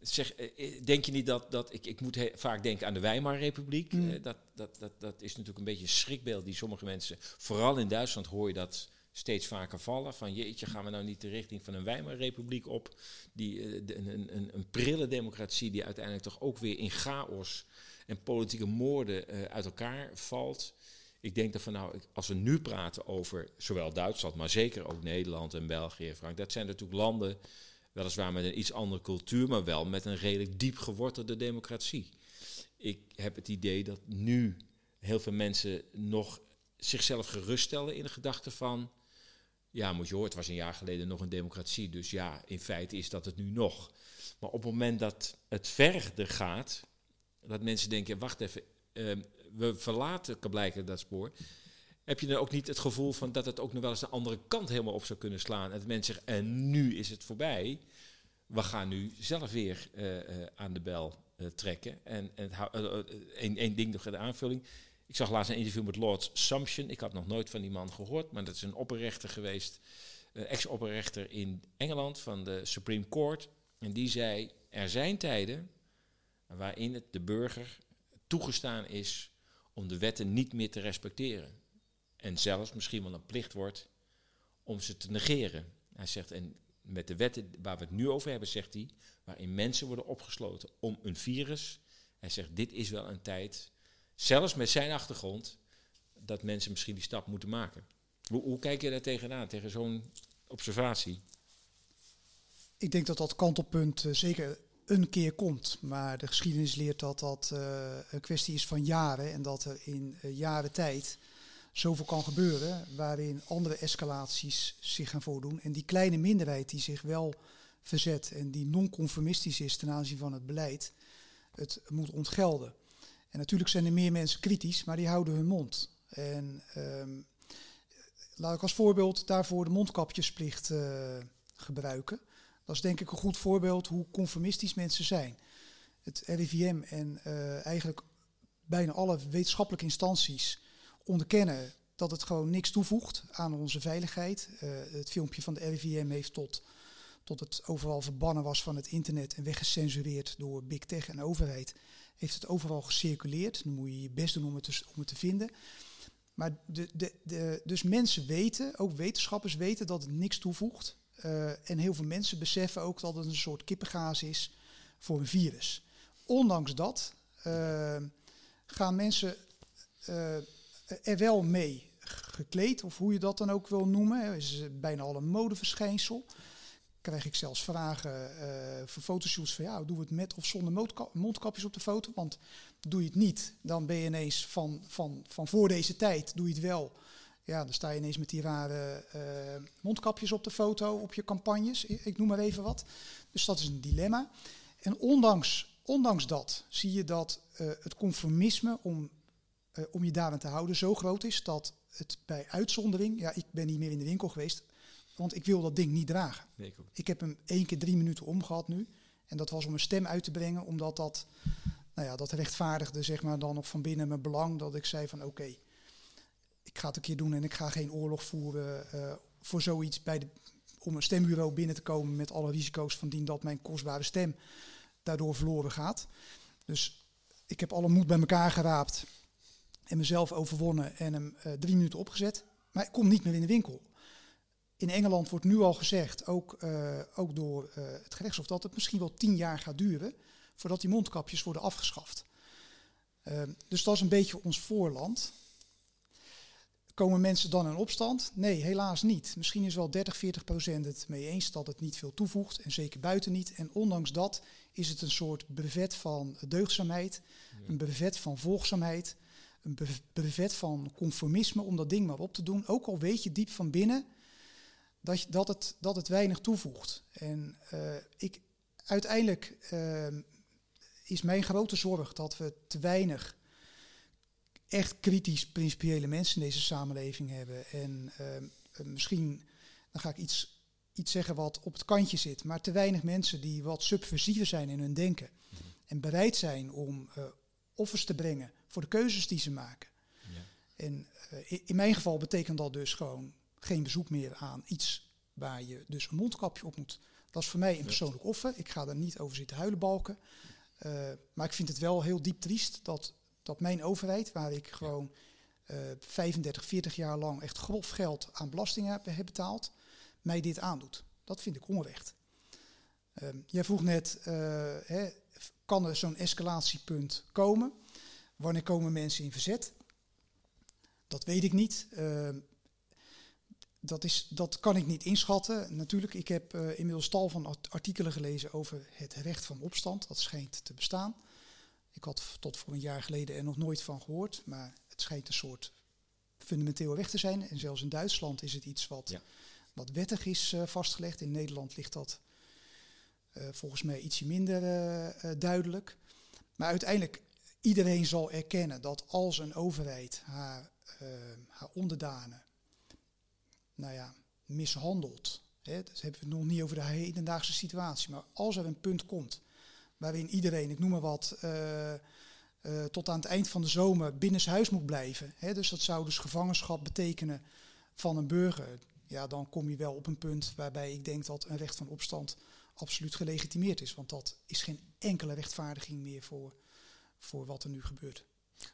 Zeg, eh, eh, denk je niet dat, dat ik, ik moet vaak denken aan de Weimarrepubliek. Mm. Eh, dat, dat, dat, dat is natuurlijk een beetje een schrikbeeld die sommige mensen, vooral in Duitsland hoor je dat steeds vaker vallen. Van jeetje, gaan we nou niet de richting van een Weimarrepubliek op? Die, een, een, een prille democratie die uiteindelijk toch ook weer in chaos en politieke moorden uit elkaar valt ik denk dat van nou, als we nu praten over zowel Duitsland, maar zeker ook Nederland en België Frankrijk, dat zijn natuurlijk landen, weliswaar met een iets andere cultuur, maar wel met een redelijk diep gewortelde democratie. Ik heb het idee dat nu heel veel mensen nog zichzelf geruststellen in de gedachte van, ja, moet je horen, het was een jaar geleden nog een democratie, dus ja, in feite is dat het nu nog. Maar op het moment dat het verder gaat, dat mensen denken, wacht even, uh, we verlaten blijkbaar dat spoor. Heb je dan ook niet het gevoel van dat het ook nog wel eens de andere kant helemaal op zou kunnen slaan? En dat mensen zeggen, en nu is het voorbij. We gaan nu zelf weer uh, uh, aan de bel uh, trekken. En, en één ding nog in de aanvulling. Ik zag laatst een interview met Lord Sumption. Ik had nog nooit van die man gehoord, maar dat is een opperrechter geweest. ex-opperrechter in Engeland van de Supreme Court. En die zei, er zijn tijden waarin het de burger toegestaan is om de wetten niet meer te respecteren. En zelfs misschien wel een plicht wordt om ze te negeren. Hij zegt, en met de wetten waar we het nu over hebben, zegt hij, waarin mensen worden opgesloten om een virus. Hij zegt, dit is wel een tijd, zelfs met zijn achtergrond, dat mensen misschien die stap moeten maken. Hoe, hoe kijk je daar tegenaan, tegen zo'n observatie? Ik denk dat dat kantelpunt uh, zeker een keer komt. Maar de geschiedenis leert dat dat uh, een kwestie is van jaren en dat er in uh, jaren tijd zoveel kan gebeuren waarin andere escalaties zich gaan voordoen. En die kleine minderheid die zich wel verzet en die non-conformistisch is ten aanzien van het beleid, het moet ontgelden. En natuurlijk zijn er meer mensen kritisch, maar die houden hun mond. En um, laat ik als voorbeeld daarvoor de mondkapjesplicht uh, gebruiken. Dat is denk ik een goed voorbeeld hoe conformistisch mensen zijn. Het RIVM en uh, eigenlijk bijna alle wetenschappelijke instanties onderkennen dat het gewoon niks toevoegt aan onze veiligheid. Uh, het filmpje van de RIVM heeft tot, tot het overal verbannen was van het internet en weggecensureerd door Big Tech en overheid, heeft het overal gecirculeerd. Dan moet je je best doen om het te, om het te vinden. Maar de, de, de, dus mensen weten, ook wetenschappers weten dat het niks toevoegt. Uh, en heel veel mensen beseffen ook dat het een soort kippengaas is voor een virus. Ondanks dat uh, gaan mensen uh, er wel mee gekleed, of hoe je dat dan ook wil noemen. Het is bijna al een modeverschijnsel. Krijg ik zelfs vragen voor fotoshoots van ja, doen we het met of zonder mondkapjes op de foto? Want doe je het niet, dan ben je ineens van, van, van voor deze tijd, doe je het wel ja, dan sta je ineens met die rare uh, mondkapjes op de foto, op je campagnes. Ik noem maar even wat. Dus dat is een dilemma. En ondanks, ondanks dat zie je dat uh, het conformisme om, om je daaraan te houden zo groot is dat het bij uitzondering, ja, ik ben niet meer in de winkel geweest, want ik wil dat ding niet dragen. Nee, ik, ik, heb hem één keer drie minuten omgehad nu. En dat was om een stem uit te brengen, omdat dat, nou ja, dat rechtvaardigde zeg maar dan nog van binnen mijn belang dat ik zei van oké. Okay, ik ga het een keer doen en ik ga geen oorlog voeren uh, voor zoiets bij de, om een stembureau binnen te komen met alle risico's van dien dat mijn kostbare stem daardoor verloren gaat. Dus ik heb alle moed bij elkaar geraapt en mezelf overwonnen en hem uh, drie minuten opgezet. Maar ik kom niet meer in de winkel. In Engeland wordt nu al gezegd, ook, uh, ook door uh, het gerechtshof, dat het misschien wel tien jaar gaat duren voordat die mondkapjes worden afgeschaft. dus dat is een beetje ons voorland. Komen mensen dan in opstand? Nee, helaas niet. Misschien is wel 30, 40 procent het mee eens dat het niet veel toevoegt en zeker buiten niet. En ondanks dat is het een soort brevet van deugdzaamheid, een brevet van volgzaamheid, een brevet van conformisme om dat ding maar op te doen. Ook al weet je diep van binnen dat, dat, het, dat het weinig toevoegt. En uh, ik, uiteindelijk uh, is mijn grote zorg dat we te weinig echt kritisch principiële mensen in deze samenleving hebben. En uh, misschien, dan ga ik iets, iets zeggen wat op het kantje zit, maar te weinig mensen die wat subversiever zijn in hun denken. En bereid zijn om offers te brengen voor de keuzes die ze maken. Ja. En in mijn geval betekent dat dus gewoon geen bezoek meer aan iets waar je dus een mondkapje op moet. Dat is voor mij een persoonlijk offer. Ik ga daar niet over zitten huilen balken. Uh, maar ik vind het wel heel diep triest dat dat mijn overheid, waar ik gewoon uh, 35, 40 jaar lang echt grof geld aan belastingen heb, heb betaald, mij dit aandoet. Dat vind ik onrecht. Uh, jij vroeg net, uh, hè, kan er zo'n escalatiepunt komen? Wanneer komen mensen in verzet? Dat weet ik niet. Dat, is, dat kan ik niet inschatten. Natuurlijk, ik heb uh, inmiddels tal van artikelen gelezen over het recht van opstand. Dat schijnt te bestaan. Ik had tot voor een jaar geleden er nog nooit van gehoord, maar het schijnt een soort fundamenteel recht te zijn. En zelfs in Duitsland is het iets wat, wat wettig is uh, vastgelegd. In Nederland ligt dat uh, volgens mij ietsje minder duidelijk. Maar uiteindelijk, iedereen zal erkennen dat als een overheid haar, haar onderdanen nou ja, mishandelt. Hè, dat hebben we nog niet over de hedendaagse situatie. Maar als er een punt komt waarin iedereen, ik noem maar wat, uh, uh, tot aan het eind van de zomer binnenshuis moet blijven. Hè, dus dat zou dus gevangenschap betekenen van een burger. Ja, dan kom je wel op een punt waarbij ik denk dat een recht van opstand absoluut gelegitimeerd is. Want dat is geen enkele rechtvaardiging meer voor, voor wat er nu gebeurt.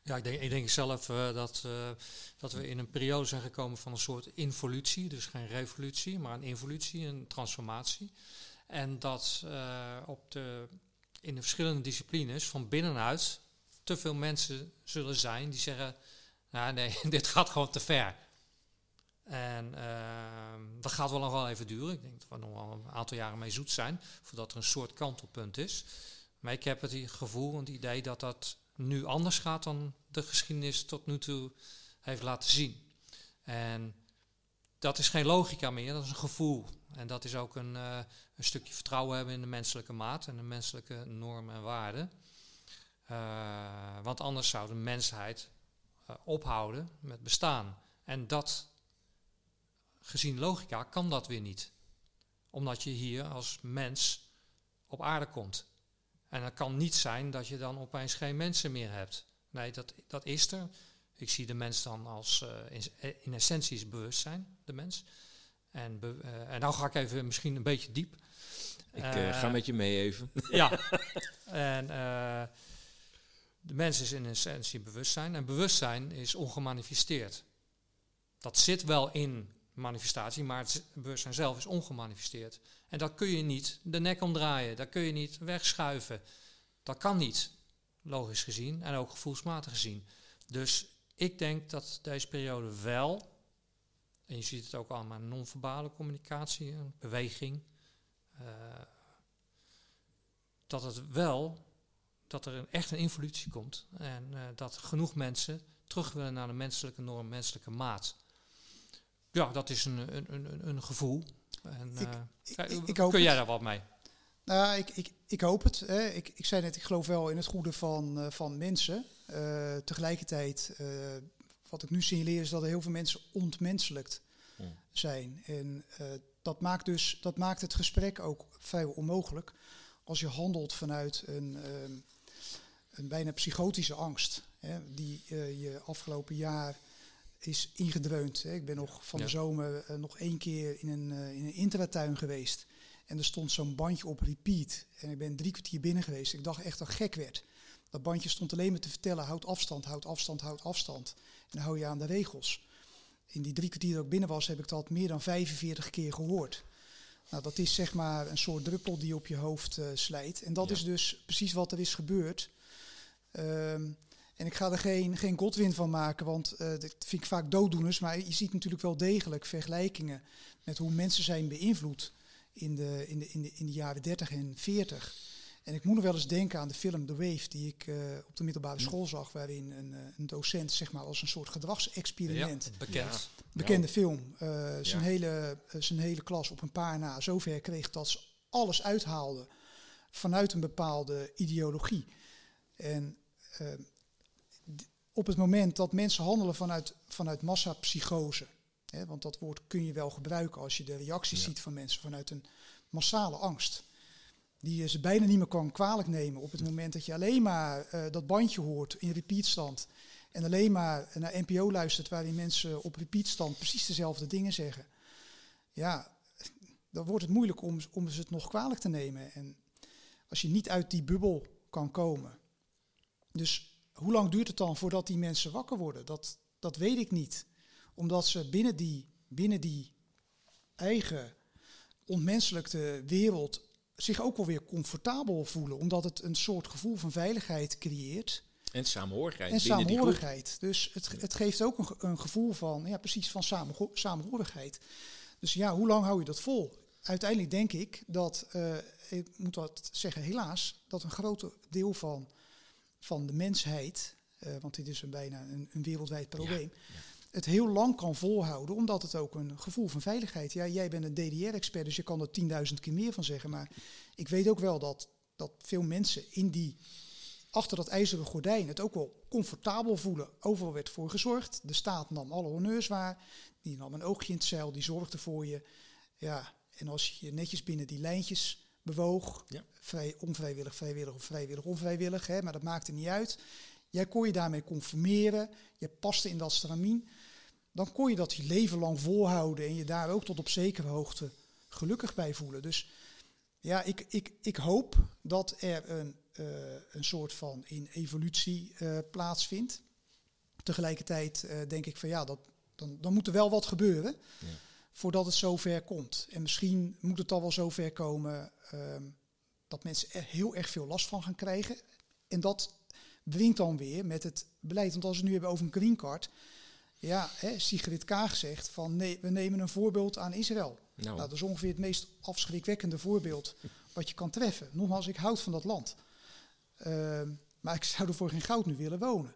Ja, ik denk, ik denk zelf uh, dat, uh, dat we in een periode zijn gekomen van een soort involutie. Dus geen revolutie, maar een involutie, een transformatie. En dat uh, op de in de verschillende disciplines van binnenuit te veel mensen zullen zijn die zeggen, nou nee, [LAUGHS] dit gaat gewoon te ver. En uh, dat gaat wel nog wel even duren. Ik denk dat we nog wel een aantal jaren mee zoet zijn, voordat er een soort kantelpunt is. Maar ik heb het gevoel en het idee dat dat nu anders gaat dan de geschiedenis tot nu toe heeft laten zien. En dat is geen logica meer, dat is een gevoel. En dat is ook een, uh, een stukje vertrouwen hebben in de menselijke maat en de menselijke normen en waarden. Uh, want anders zou de mensheid uh, ophouden met bestaan. En dat, gezien logica, kan dat weer niet. Omdat je hier als mens op aarde komt. En het kan niet zijn dat je dan opeens geen mensen meer hebt. Nee, dat, dat is er. Ik zie de mens dan als in, in essentie is bewustzijn, de mens. En, uh, en nou ga ik even misschien een beetje diep. Ik uh, ga met je mee even. [LAUGHS] ja. en de mens is in essentie bewustzijn. En bewustzijn is ongemanifesteerd. Dat zit wel in manifestatie, maar het bewustzijn zelf is ongemanifesteerd. En dat kun je niet de nek omdraaien. Dat kun je niet wegschuiven. Dat kan niet, logisch gezien en ook gevoelsmatig gezien. Dus ik denk dat deze periode wel en je ziet het ook allemaal in non-verbale communicatie, beweging. Uh, dat het wel, dat er een, echt een involutie komt. En uh, dat genoeg mensen terug willen naar de menselijke norm, menselijke maat. Ja, dat is een, een, een, een gevoel. En, uh, ik, ik, ik kun jij daar wat mee? Nou, ik, ik, ik hoop het. Hè. Ik, ik zei net, ik geloof wel in het goede van, van mensen. tegelijkertijd wat ik nu signaleer is dat er heel veel mensen ontmenselijkt zijn. En uh, dat, maakt dus, dat maakt het gesprek ook vrijwel onmogelijk als je handelt vanuit een, um, een bijna psychotische angst. Hè, die uh, je afgelopen jaar is ingedreund. Hè. Ik ben nog van Ja. de zomer eh, nog één keer in een, eh, in een intratuin geweest. En er stond zo'n bandje op repeat. En ik ben drie kwartier binnen geweest. Ik dacht echt dat ik gek werd. Dat bandje stond alleen maar te vertellen, houd afstand, houd afstand, houd afstand. En dan hou je aan de regels. In die drie kwartier dat ik binnen was, heb ik dat meer dan 45 keer gehoord. Nou, dat is zeg maar een soort druppel die op je hoofd eh, slijt. En dat Ja. is dus precies wat er is gebeurd. Ehm, en ik ga er geen, geen Godwin van maken, want eh dat vind ik vaak dooddoeners. Maar je ziet natuurlijk wel degelijk vergelijkingen met hoe mensen zijn beïnvloed in de, in de, in de, in de jaren 30 en 40. En ik moet nog wel eens denken aan de film The Wave, die ik eh, op de middelbare school zag, waarin een, eh, een docent zeg maar, als een soort Ja, gedragsexperiment bekend. bekende film. eh, zijn, Ja. hele, zijn hele klas op een paar na zover kreeg dat ze alles uithaalden vanuit een bepaalde ideologie. En op het moment dat mensen handelen vanuit, vanuit massapsychose, hè, want dat woord kun je wel gebruiken als je de reacties Ja. ziet van mensen vanuit een massale angst. Die je ze bijna niet meer kan kwalijk nemen op het moment dat je alleen maar eh, dat bandje hoort in repeatstand. En alleen maar naar NPO luistert waarin mensen op repeatstand precies dezelfde dingen zeggen. Ja, dan wordt het moeilijk om, om ze het nog kwalijk te nemen. En als je niet uit die bubbel kan komen. Dus hoe lang duurt het dan voordat die mensen wakker worden? Dat, dat weet ik niet. Omdat ze binnen die, binnen die eigen ontmenselijkte wereld zich ook wel weer comfortabel voelen. Omdat het een soort gevoel van veiligheid creëert. En samenhorigheid En binnen die groep. samenhorigheid. Dus het, het geeft ook een, een gevoel van, ja, precies van samenho- samenhorigheid. Dus ja, hoe lang hou je dat vol? Uiteindelijk denk ik dat, eh, ik moet dat zeggen, helaas, dat een groot deel van, van de mensheid, eh, want dit is een bijna een, een wereldwijd probleem, het heel lang kan volhouden, omdat het ook een gevoel van veiligheid. Ja, jij bent een DDR-expert, dus je kan er 10.000 keer meer van zeggen. Maar ik weet ook wel dat, dat veel mensen in die achter dat ijzeren gordijn het ook wel comfortabel voelen. Overal werd voor gezorgd. De staat nam alle honneurs waar. Die nam een oogje in het zeil, die zorgde voor je. Ja, en als je je netjes binnen die lijntjes bewoog, Ja. vrij onvrijwillig, vrijwillig of vrijwillig, onvrijwillig, hè, maar dat maakte niet uit. Jij kon je daarmee conformeren, je paste in dat stramien. Dan kon je dat je leven lang volhouden en je daar ook tot op zekere hoogte gelukkig bij voelen. Dus ja, ik, ik, ik hoop dat er een, eh, een soort van in evolutie eh, plaatsvindt. Tegelijkertijd eh, denk ik van ja, dat, dan, dan moet er wel wat gebeuren Ja. Voordat het zover komt. En misschien moet het al wel zover komen ehm, dat mensen er heel erg veel last van gaan krijgen. En dat wringt dan weer met het beleid. Want als we het nu hebben over een green card. Ja, hè, Sigrid Kaag zegt van nee, we nemen een voorbeeld aan Israël. Nou, Nou, dat is ongeveer het meest afschrikwekkende voorbeeld wat je kan treffen. Nogmaals, ik houd van dat land. Ehm, maar ik zou er voor geen goud nu willen wonen.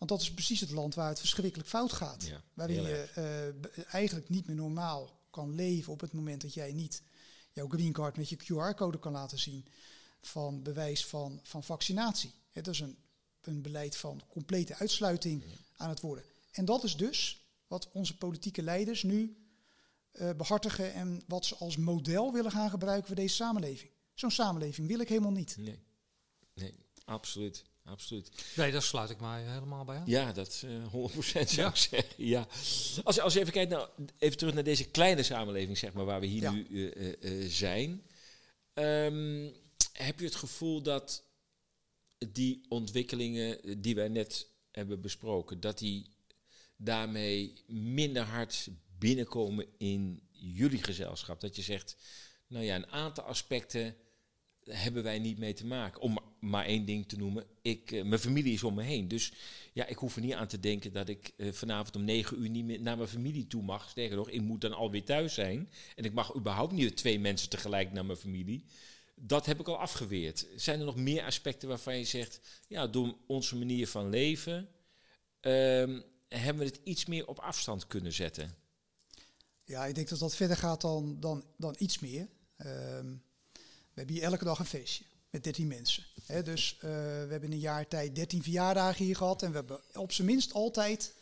Want dat is precies het land waar het verschrikkelijk fout gaat. Ja, waarin je eh, eigenlijk niet meer normaal kan leven op het moment dat jij niet jouw green card met je QR-code kan laten zien van bewijs van, van vaccinatie. Het is een, een beleid van complete uitsluiting aan het worden. En dat is dus wat onze politieke leiders nu eh, behartigen en wat ze als model willen gaan gebruiken voor deze samenleving. Zo'n samenleving wil ik helemaal niet. nee. Nee, absoluut. Absoluut. Nee, daar sluit ik mij helemaal bij aan. Ja, dat eh 100% zou Ja. ik zeggen. Ja. Als, als je even kijkt, nou, even terug naar deze kleine samenleving, zeg maar, waar we hier Ja. nu eh, eh, zijn. Ehm, heb je het gevoel dat die ontwikkelingen die wij net hebben besproken, dat die daarmee minder hard binnenkomen in jullie gezelschap? Dat je zegt, nou ja, een aantal aspecten hebben wij niet mee te maken. Om maar één ding te noemen. Ik, eh, mijn familie is om me heen. Dus ja, ik hoef er niet aan te denken dat ik eh, vanavond om negen uur niet meer naar mijn familie toe mag. Sterker ik moet dan alweer thuis zijn. En ik mag überhaupt niet twee mensen tegelijk naar mijn familie. Dat heb ik al afgeweerd. Zijn er nog meer aspecten waarvan je zegt, ja, door onze manier van leven ehm, hebben we het iets meer op afstand kunnen zetten? Ja, ik denk dat dat verder gaat dan, dan, dan iets meer. Ehm, we hebben hier elke dag een feestje met 13 mensen. Dus eh, we hebben in een jaar tijd 13 verjaardagen hier gehad. En we hebben op zijn minst altijd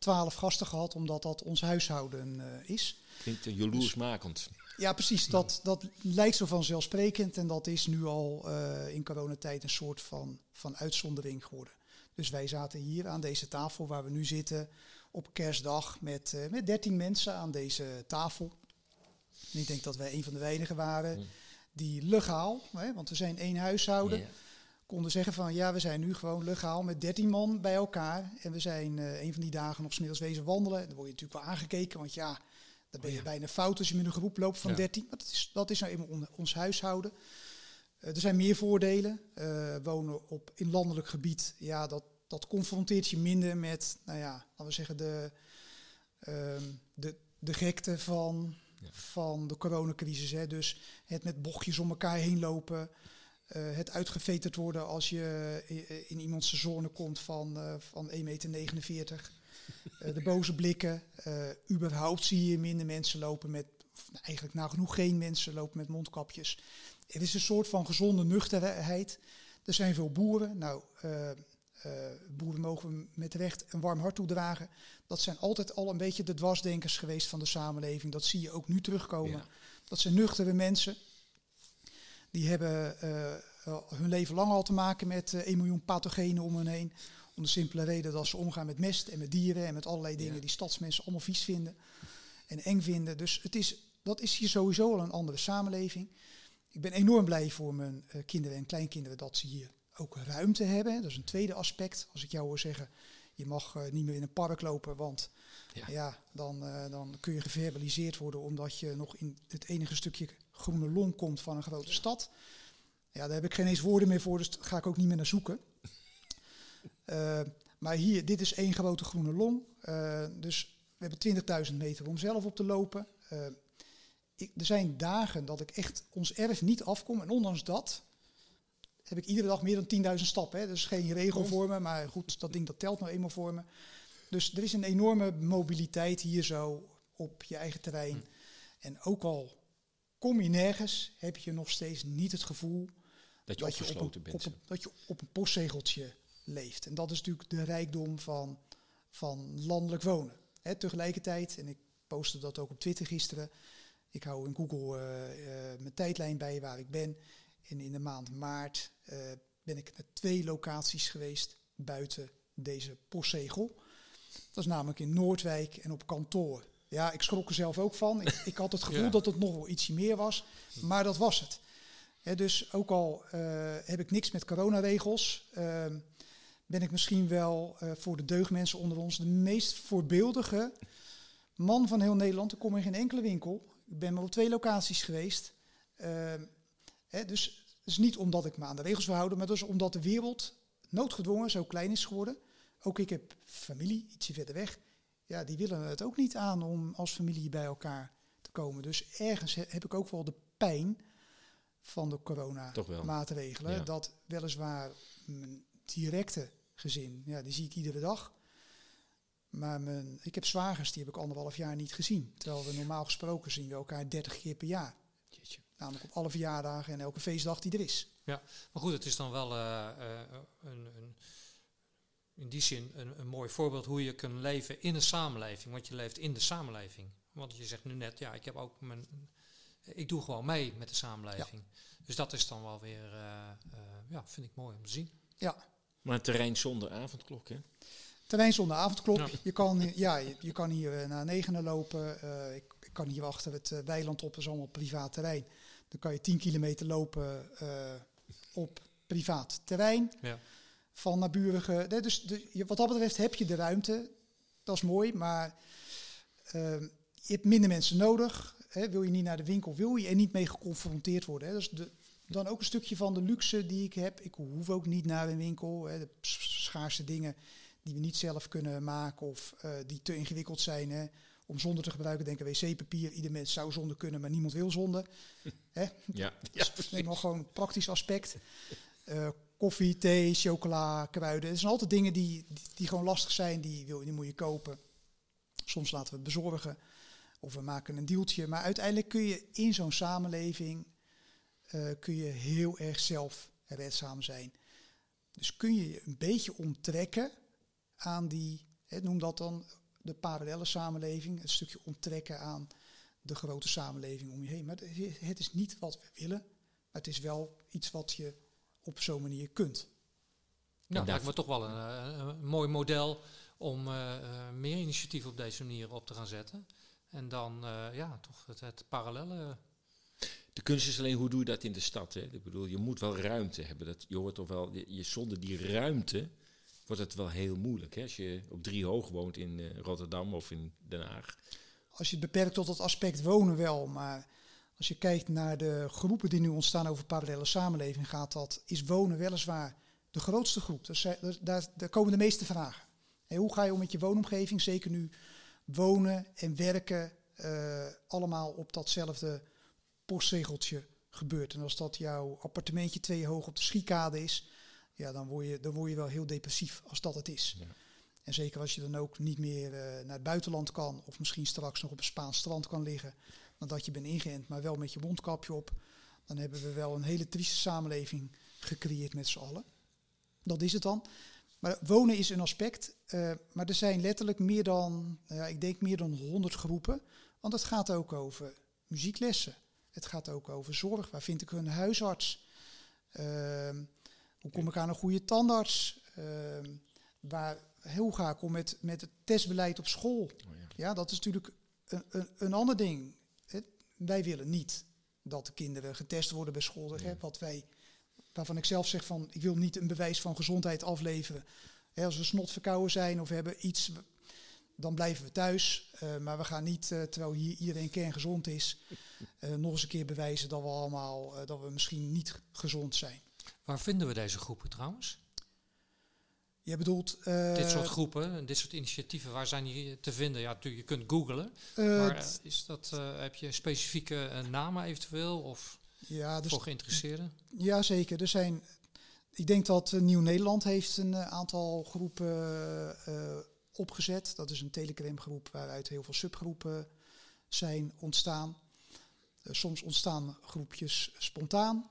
12 gasten gehad, omdat dat ons huishouden eh, is. Klinkt uh, jaloersmakend. Ja, precies. Dat, dat lijkt zo vanzelfsprekend. En dat is nu al eh, in coronatijd een soort van, van uitzondering geworden. Dus wij zaten hier aan deze tafel waar we nu zitten op kerstdag met, met 13 mensen aan deze tafel. En ik denk dat wij een van de weinigen waren mm. Die legaal, hè, want we zijn één huishouden, konden zeggen van ja, we zijn nu gewoon legaal met 13 man bij elkaar. En we zijn uh, een van die dagen nog smiddags wezen wandelen. Dan word je natuurlijk wel aangekeken, want ja, dan ben je bijna fout als je met een groep loopt van 13. Maar dat is, dat is nou eenmaal ons huishouden. Uh, er zijn meer voordelen. Uh, wonen op in landelijk gebied, ja, dat, dat confronteert je minder met, nou ja, laten we zeggen, de, uh, de, de gekte van, van de coronacrisis. Hè. Dus het met bochtjes om elkaar heen lopen. Uh, het uitgeveterd worden als je in, in iemands zone komt van, uh, van 1,49 meter. De boze blikken. überhaupt zie je minder mensen lopen met, eigenlijk nagenoeg geen mensen lopen met mondkapjes. Het is een soort van gezonde nuchterheid. Er zijn veel boeren. Nou, boeren mogen we met recht een warm hart toedragen. Dat zijn altijd al een beetje de dwarsdenkers geweest van de samenleving. Dat zie je ook nu terugkomen. Ja. Dat zijn nuchtere mensen. Die hebben uh, hun leven lang al te maken met uh, 1 miljoen pathogenen om hen heen. Om de simpele reden dat ze omgaan met mest en met dieren en met allerlei dingen ja. die stadsmensen allemaal vies vinden en eng vinden. Dus het is, dat is hier sowieso al een andere samenleving. Ik ben enorm blij voor mijn uh, kinderen en kleinkinderen dat ze hier ook ruimte hebben. Dat is een tweede aspect. Als ik jou hoor zeggen, je mag uh, niet meer in een park lopen, want ja. ja dan, uh, dan kun je geverbaliseerd worden omdat je nog in het enige stukje groene long komt van een grote stad. Ja, daar heb ik geen eens woorden meer voor, dus daar ga ik ook niet meer naar zoeken. Uh, [LAUGHS] maar hier, dit is één grote groene long. Dus we hebben 20.000 meter om zelf op te lopen. Ik, er zijn dagen dat ik echt ons erf niet afkom. En ondanks dat heb ik iedere dag meer dan 10.000 stappen. Hè. Dat is geen regel voor me, maar goed, dat ding dat telt nou eenmaal voor me. Dus er is een enorme mobiliteit hier zo op je eigen terrein. Hm. En ook al kom je nergens, heb je nog steeds niet het gevoel dat je, dat je op een, bent. Op een, dat je op een postzegeltje leeft. En dat is natuurlijk de rijkdom van, van landelijk wonen. He, tegelijkertijd, en ik postte dat ook op Twitter gisteren, ik hou in Google uh, uh, mijn tijdlijn bij waar ik ben. En in de maand maart uh, ben ik naar twee locaties geweest buiten deze postzegel. Dat is namelijk in Noordwijk en op kantoor. Ja, ik schrok er zelf ook van. Ik, ik had het [LAUGHS] gevoel ja. dat het nog wel ietsje meer was, maar dat was het. He, dus ook al uh, heb ik niks met coronaregels, uh, ben ik misschien wel uh, voor de deugdmensen onder ons de meest voorbeeldige man van heel Nederland. Ik kom in geen enkele winkel. Ik ben maar op twee locaties geweest. Dus het is niet omdat ik me aan de regels wil houden, maar dus omdat de wereld noodgedwongen zo klein is geworden. Ook ik heb familie, ietsje verder weg. Ja, die willen het ook niet aan om als familie bij elkaar te komen. Dus ergens heb ik ook wel de pijn van de corona-maatregelen. Ja. Dat weliswaar mijn directe gezin, ja, die zie ik iedere dag. Maar mijn, ik heb zwagers, die heb ik anderhalf jaar niet gezien. Terwijl we normaal gesproken zien we elkaar 30 keer per jaar. Namelijk op alle verjaardagen en elke feestdag die er is. Ja, maar goed, het is dan wel uh, uh, een, een, in die zin een, een, mooi voorbeeld hoe je kunt leven in een samenleving. Want je leeft in de samenleving. Want je zegt nu net, ja, ik heb ook mijn. Ik doe gewoon mee met de samenleving. Ja. Dus dat is dan wel weer, uh, ja, vind ik mooi om te zien. Ja. Maar een terrein zonder avondklok, hè? Terrein zonder avondklok. Ja. Je, kan, ja, je, je kan hier naar negenen lopen. ik, ik kan hier achter het weiland op, dat is allemaal privaat terrein. Dan kan je 10 kilometer lopen uh, op privaat terrein. Ja. Van naburige. Dus de, wat dat betreft heb je de ruimte. Dat is mooi, maar uh, je hebt minder mensen nodig. Hè. Wil je niet naar de winkel, wil je er niet mee geconfronteerd worden. Hè. Dat is de, dan ook een stukje van de luxe die ik heb. Ik hoef ook niet naar een winkel. Hè. De schaarse dingen die we niet zelf kunnen maken of uh, die te ingewikkeld zijn. Hè om zonde te gebruiken. Denken wc-papier. Ieder mens zou zonde kunnen, maar niemand wil zonde. [LAUGHS] Hè? Ja. [LAUGHS] Dus neem gewoon een praktisch aspect. Uh, koffie, thee, chocola, kruiden. Het zijn altijd dingen die, die, die, gewoon lastig zijn. Die, wil, die moet je kopen. Soms laten we het bezorgen. Of we maken een deeltje. Maar uiteindelijk kun je in zo'n samenleving... Uh, kun je heel erg zelf redzaam zijn. Dus kun je je een beetje onttrekken aan die... Hè, noem dat dan de parallele samenleving, een stukje onttrekken aan de grote samenleving om je heen. Maar het is niet wat we willen, maar het is wel iets wat je op zo'n manier kunt. Nou, dat lijkt me toch wel een, een, mooi model om eh, eh, meer initiatieven op deze manier op te gaan zetten. En dan eh, ja, toch het, het parallelle. De kunst is alleen, hoe doe je dat in de stad? Hè? Ik bedoel, je moet wel ruimte hebben. Dat, je hoort toch wel, je, je- zonder die ruimte wordt het wel heel moeilijk. Hè? Als je op drie hoog woont in eh, Rotterdam of in Den Haag. Als je het beperkt tot het aspect wonen wel, maar als je kijkt naar de groepen die nu ontstaan over parallele samenleving, gaat dat, is wonen weliswaar de grootste groep. Dus zij- dus daar, daar komen de meeste vragen. En hoe ga je om met je woonomgeving? Zeker nu wonen en werken eh, allemaal op datzelfde postzegeltje gebeurt. En als dat jouw appartementje twee hoog op de schiekade is, ja, dan word je, dan word je wel heel depressief als dat het is. Ja. En zeker als je dan ook niet meer eh, naar het buitenland kan, of misschien straks nog op een Spaans strand kan liggen, nadat je bent ingeënt, maar wel met je mondkapje op, dan hebben we wel een hele trieste samenleving gecreëerd met z'n allen. Dat is het dan. Maar wonen is een aspect, eh, maar er zijn letterlijk meer dan, nou ja, ik denk meer dan 100 groepen, want het gaat ook over muzieklessen. Het gaat ook over zorg. Waar vind ik een huisarts? Ehm, hoe kom ik aan een goede tandarts? Ehm, waar, hoe ga ik om met, met het testbeleid op school? Oh, ja. Ja, dat is natuurlijk een, een, een ander ding. Wij willen niet dat de kinderen getest worden bij school. Hè, wat wij, waarvan ik zelf zeg van, ik wil niet een bewijs van gezondheid afleveren. Hè, als we snot verkouden zijn of we hebben iets, dan blijven we thuis. Eh, maar we gaan niet, eh, terwijl hier iedereen kerngezond is, eh, nog eens een keer bewijzen dat we allemaal, dat we misschien niet gezond zijn. Waar vinden we deze groepen trouwens? Je bedoelt... eh, dit soort groepen, dit soort initiatieven, waar zijn die te vinden? Ja, natuurlijk, je kunt googlen. eh, maar is dat, eh, heb je specifieke namen eventueel? Of ja, dus voor geïnteresseerden? Ja, zeker. Er zijn, ik denk dat eh, Nieuw-Nederland heeft een aantal groepen opgezet. Dat is een Telegram-groep waaruit heel veel subgroepen zijn ontstaan. Soms ontstaan groepjes spontaan.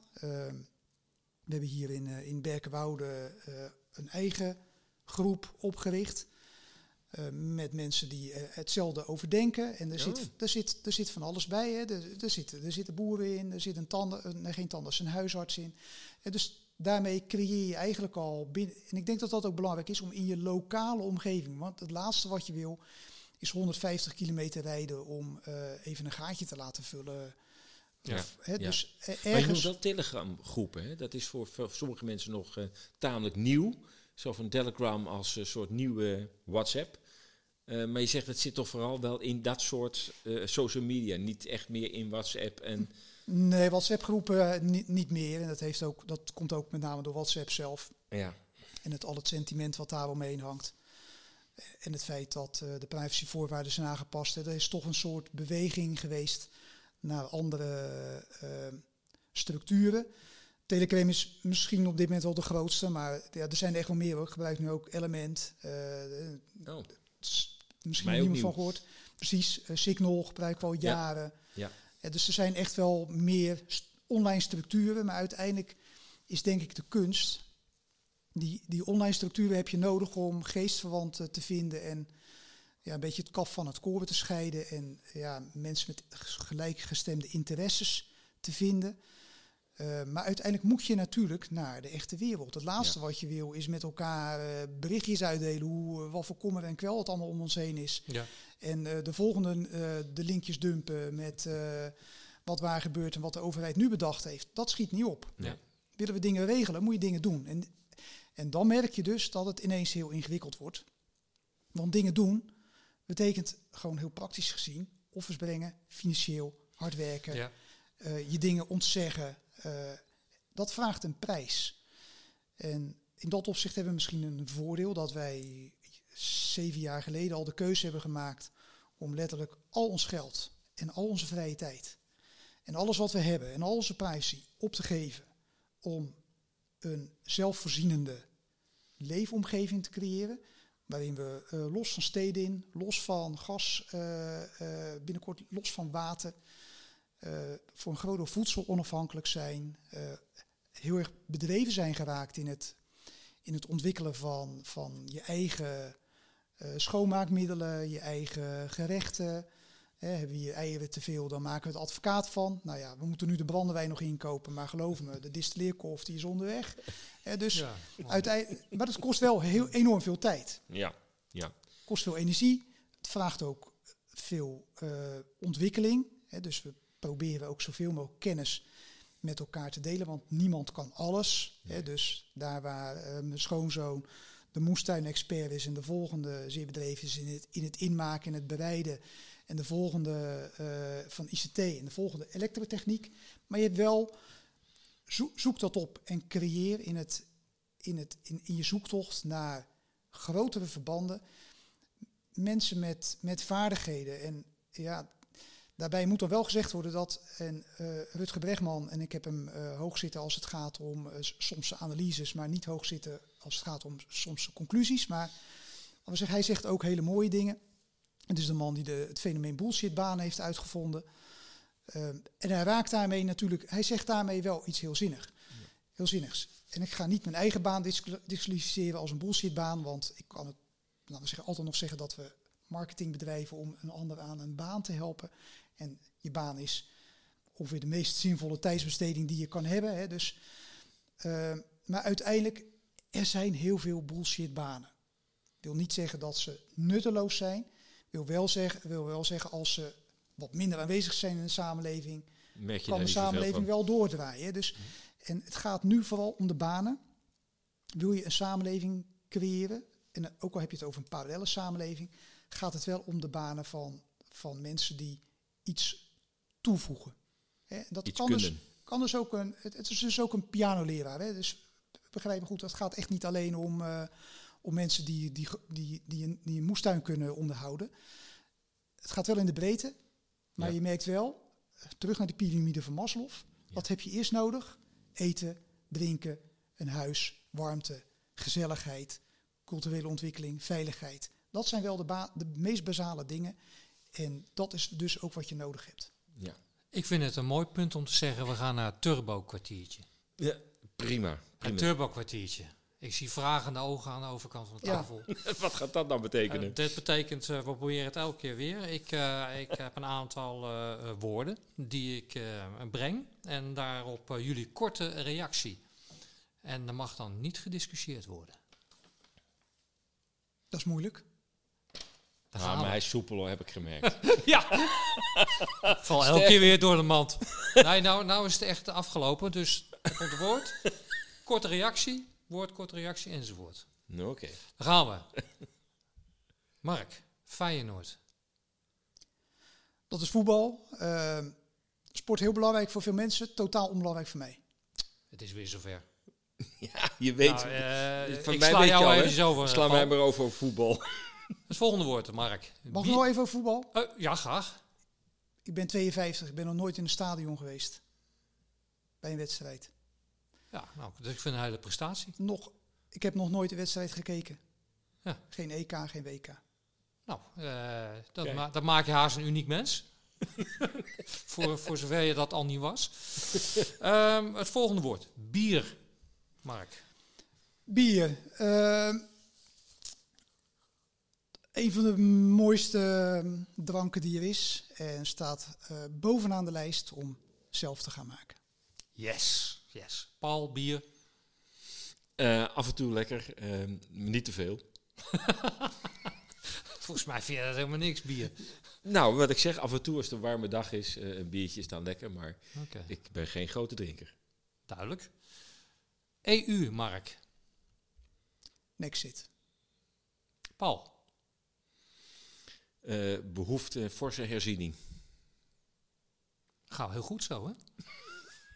We hebben hier in, eh, in Berkenwoude eh, een eigen groep opgericht. eh, met mensen die hetzelfde overdenken. En er, Oh. zit, er, zit, er zit van alles bij. Hè. Er, er, zitten, er zitten boeren in, er zit een tanden, nee, geen tandarts, een huisarts in. En dus daarmee creëer je eigenlijk al binnen. En ik denk dat dat ook belangrijk is om in je lokale omgeving. Want het laatste wat je wil is 150 kilometer rijden om even een gaatje te laten vullen. Ja. Dus eh, Maar je ergens. noemt wel Telegram-groepen. Hè? Dat is voor, voor sommige mensen nog eh, tamelijk nieuw. Zo van Telegram als een soort nieuwe WhatsApp. Eh, maar je zegt het zit toch vooral wel in dat soort social media. Niet echt meer in WhatsApp. En, Nee, WhatsApp-groepen eh, niet, niet meer. En dat, heeft ook, dat komt ook met name door WhatsApp zelf. ja. En het, al het sentiment wat daar omheen hangt. En het feit dat de privacyvoorwaarden zijn aangepast. hè, Er is toch een soort beweging geweest naar andere eh, structuren. Telegram is misschien op dit moment wel de grootste, maar ja, er zijn er echt wel meer. hoor. Ik gebruik nu ook Element. Oh, s- misschien niemand van gehoord. Precies, eh, Signal gebruik ik al Ja. jaren. ja. Ja, dus er zijn echt wel meer st- online structuren, maar uiteindelijk is denk ik de kunst. Die, die online structuren heb je nodig om geestverwanten te vinden en ja, een beetje het kaf van het koren te scheiden en ja, mensen met gelijkgestemde interesses te vinden. Eh, maar uiteindelijk moet je natuurlijk naar de echte wereld. Het laatste wat je wil is met elkaar eh, berichtjes uitdelen hoe, eh, wat voor kommer en kwel het allemaal om ons heen is. Ja. En de volgende de linkjes dumpen met wat waar gebeurt en wat de overheid nu bedacht heeft. Dat schiet niet op. Nee. Willen we dingen regelen, moet je dingen doen. En, en dan merk je dus dat het ineens heel ingewikkeld wordt. Want dingen doen betekent gewoon heel praktisch gezien offers brengen, financieel, hard werken, Ja. eh, je dingen ontzeggen. eh, dat vraagt een prijs. En in dat opzicht hebben we misschien een voordeel dat wij zeven jaar geleden al de keuze hebben gemaakt om letterlijk al ons geld en al onze vrije tijd en alles wat we hebben en al onze privacy op te geven om een zelfvoorzienende leefomgeving te creëren. Waarin we eh, los van steden in, los van gas, eh, eh, binnenkort los van water, voor een groot voedsel onafhankelijk zijn. heel erg bedreven zijn geraakt in het, in het ontwikkelen van, van je eigen schoonmaakmiddelen, je eigen gerechten. Hè, hebben we hier eieren te veel, dan maken we het advocaat van. Nou ja, we moeten nu de brandewijn nog inkopen, maar geloof me, de distilleerkolf die is onderweg. Hè, dus Ja. uiteindelijk, maar dat kost wel heel enorm veel tijd. Ja, ja. kost veel energie. Het vraagt ook veel eh, ontwikkeling. Hè, dus we proberen ook zoveel mogelijk kennis met elkaar te delen, want niemand kan alles. Hè, dus daar waar eh, mijn schoonzoon de moestuinexpert is en de volgende zeer bedreven is in het, in het inmaken en het bereiden en de volgende uh, van ICT en de volgende elektrotechniek. Maar je hebt wel, zoek, dat op en creëer in, het, in, het, in, in je zoektocht naar grotere verbanden mensen met, met vaardigheden. En ja, daarbij moet er wel gezegd worden dat en, uh, Rutger Bregman, en ik heb hem uh, hoog zitten als het gaat om soms analyses, maar niet hoog zitten als het gaat om soms conclusies. Maar hij zegt ook hele mooie dingen. Het is de man die de, het fenomeen bullshitbaan heeft uitgevonden. en hij raakt daarmee natuurlijk, hij zegt daarmee wel iets heel zinnig. Heel zinnigs. En ik ga niet mijn eigen baan disqualificeren als een bullshitbaan, want ik kan het laten we zeggen, altijd nog zeggen dat we marketingbedrijven om een ander aan een baan te helpen. En je baan is ongeveer de meest zinvolle tijdsbesteding die je kan hebben. Hè. Dus, uh, maar uiteindelijk, er zijn heel veel bullshitbanen. Ik wil niet zeggen dat ze nutteloos zijn. Ik wil wel zeggen, wil wel zeggen als ze wat minder aanwezig zijn in de samenleving, Merk je kan de samenleving wel doordraaien. Dus, en het gaat nu vooral om de banen. Wil je een samenleving creëren en ook al heb je het over een parallele samenleving, gaat het wel om de banen van, van mensen die iets toevoegen. Dat iets kan kunnen. dus, kan dus ook een, het, het is dus ook een pianoleraar. Hè, dus begrijp me goed, het gaat echt niet alleen om, uh, om mensen die, die, die, die, een, die een moestuin kunnen onderhouden. Het gaat wel in de breedte, maar ja. je merkt wel, terug naar de piramide van Maslow, ja. wat heb je eerst nodig? Eten, drinken, een huis, warmte, gezelligheid, culturele ontwikkeling, veiligheid. Dat zijn wel de, de, meest basale dingen. En dat is dus ook wat je nodig hebt. Ja. Ik vind het een mooi punt om te zeggen, we gaan naar het turbo-kwartiertje. Ja, prima. prima. Het turbo-kwartiertje. Ik zie vragende ogen aan de overkant van de Ja. tafel. [LAUGHS] Wat gaat dat nou betekenen? Eh, dit betekent, eh, we proberen het elke keer weer. Ik, eh, ik heb een aantal woorden die ik eh, breng. En daarop jullie korte reactie. En er mag dan niet gediscussieerd worden. Dat is moeilijk. Ah, maar we. hij is soepel, hoor, heb ik gemerkt. [LAUGHS] Ja! [LAUGHS] Val elke keer weer door de mand. Nee, nou, nou is het echt afgelopen. Dus komt het woord. Korte reactie. Woord, korte reactie enzovoort. nou, Oké. Daar gaan we. [LAUGHS] Mark, Feyenoord. Dat is voetbal. Uh, sport heel belangrijk voor veel mensen, totaal onbelangrijk voor mij. Het is weer zover. [LAUGHS] Ja, je weet. Nou, eh, van ik mij sla weet jou al, even over. Sla Paul. mij maar over over voetbal. [LAUGHS] Het volgende woord, Mark. Mag ik nog even over voetbal? Eh, ja, graag. Ik ben 52, ik ben nog nooit in een stadion geweest. Bij een wedstrijd. Ja, nou, dus ik vind een hele prestatie. Nog, ik heb nog nooit een wedstrijd gekeken. Ja. Geen EK, geen WK. Nou, eh, dat, ma dat maak je haast een uniek mens. [LAUGHS] voor, voor zover je dat al niet was. [LAUGHS] Ehm, het volgende woord. Bier. Mark. Bier. Ehm, een van de mooiste dranken die er is. En staat eh, bovenaan de lijst om zelf te gaan maken. Yes. Yes. Paul, bier. Eh, af en toe lekker, ehm, niet te veel. [LAUGHS] Volgens mij vind je dat helemaal niks, bier. Nou, wat ik zeg, af en toe als het een warme dag is, eh, een biertje is dan lekker, maar ik ben geen grote drinker. duidelijk. EU, Mark. Nexit. Paul. Eh behoefte forse herziening. Gaat heel goed zo, hè?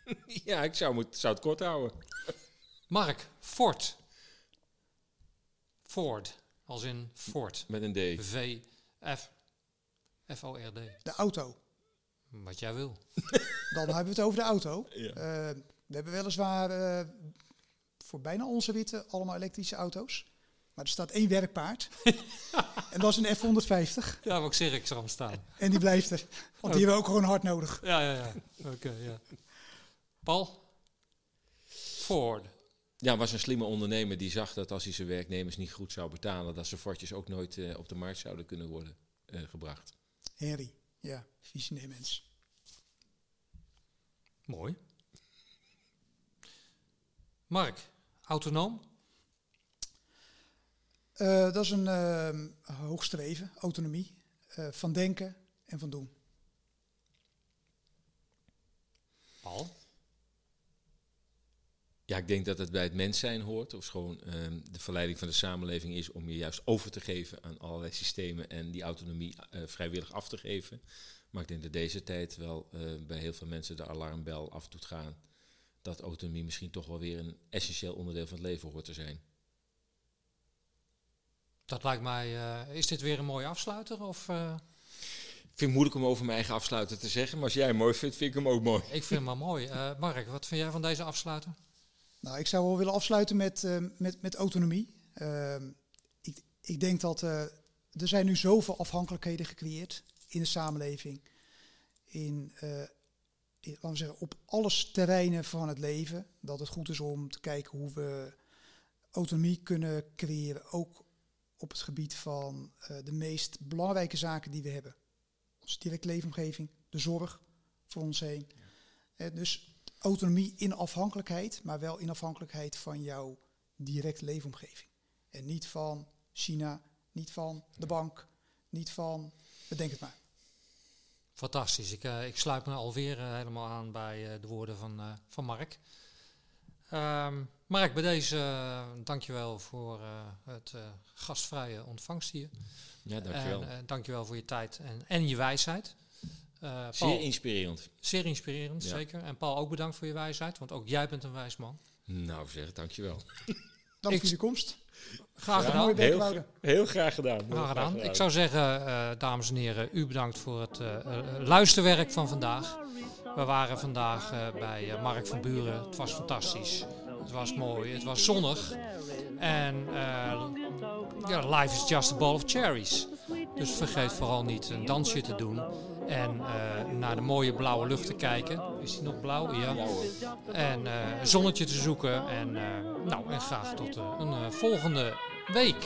[LAUGHS] ja, ik zou, moet, zou het kort houden. Mark. Ford. Ford. Als in Ford. Met een D. V. F. F-O-R-D. De auto. Wat jij wil. [LAUGHS] Dan hebben we het over de auto. Ja. Eh, we hebben weliswaar eh, voor bijna onze ritten allemaal elektrische auto's. Maar er staat één werkpaard. [LAUGHS] en dat is een F-150. Ja, wat ik zeg, ik zal hem staan. En die blijft er. Want die hebben we ook gewoon hard nodig. Ja, ja, ja. Oké, ja. Paul? Ford. Ja, was een slimme ondernemer die zag dat als hij zijn werknemers niet goed zou betalen, dat zijn fortjes ook nooit eh, op de markt zouden kunnen worden eh, gebracht. Henry. Ja, visionair mens. Mooi. Mark, autonoom? Uh, dat is een uh, hoogstreven, autonomie uh, van denken en van doen. Paul? Ja, ik denk dat het bij het mens zijn hoort. Of gewoon ehm, de verleiding van de samenleving is om je juist over te geven aan allerlei systemen en die autonomie vrijwillig af te geven. Maar ik denk dat deze tijd wel bij heel veel mensen de alarmbel af doet gaan. Dat autonomie misschien toch wel weer een essentieel onderdeel van het leven hoort te zijn. Dat lijkt mij. Uh, is dit weer een mooie afsluiter? Of? Ik vind het moeilijk om over mijn eigen afsluiter te zeggen, maar als jij hem mooi vindt, vind ik hem ook mooi. Ik vind hem wel mooi. Uh, Mark, wat vind jij van deze afsluiter? Nou, ik zou wel willen afsluiten met, met, met autonomie. Ehm, ik, ik denk dat er zijn nu zoveel afhankelijkheden gecreëerd in de samenleving. In, in, laten we zeggen, op alle terreinen van het leven. Dat het goed is om te kijken hoe we autonomie kunnen creëren. Ook op het gebied van de meest belangrijke zaken die we hebben. Onze directe leefomgeving, de zorg voor ons heen. Ja. Dus autonomie in afhankelijkheid, maar wel in afhankelijkheid van jouw directe leefomgeving. En niet van China, niet van de bank, niet van, bedenk het maar. Fantastisch. Ik, uh, ik sluit me alweer helemaal aan bij de woorden van, van Mark. Um, Mark, bij deze uh, dankjewel voor uh, het uh, gastvrije ontvangst hier. Ja, dankjewel. En, uh, dankjewel voor je tijd en, en je wijsheid. Paul, zeer inspirerend. Zeer inspirerend, ja. zeker. En Paul, ook bedankt voor je wijsheid, want ook jij bent een wijs man. Nou zeg, dankjewel. [LAUGHS] Dank voor je komst. Graag gedaan. Ja, heel, heel, graag gedaan. Heel graag gedaan. Ik zou zeggen, dames en heren, u bedankt voor het luisterwerk van vandaag. We waren vandaag bij Mark van Buren. Het was fantastisch. Het was mooi, het was zonnig. En uh, ja, life is just a bowl of cherries. Dus vergeet vooral niet een dansje te doen. En uh, naar de mooie blauwe lucht te kijken. Is die nog blauw? Ja. En een zonnetje te zoeken. En, nou, en graag tot een volgende week.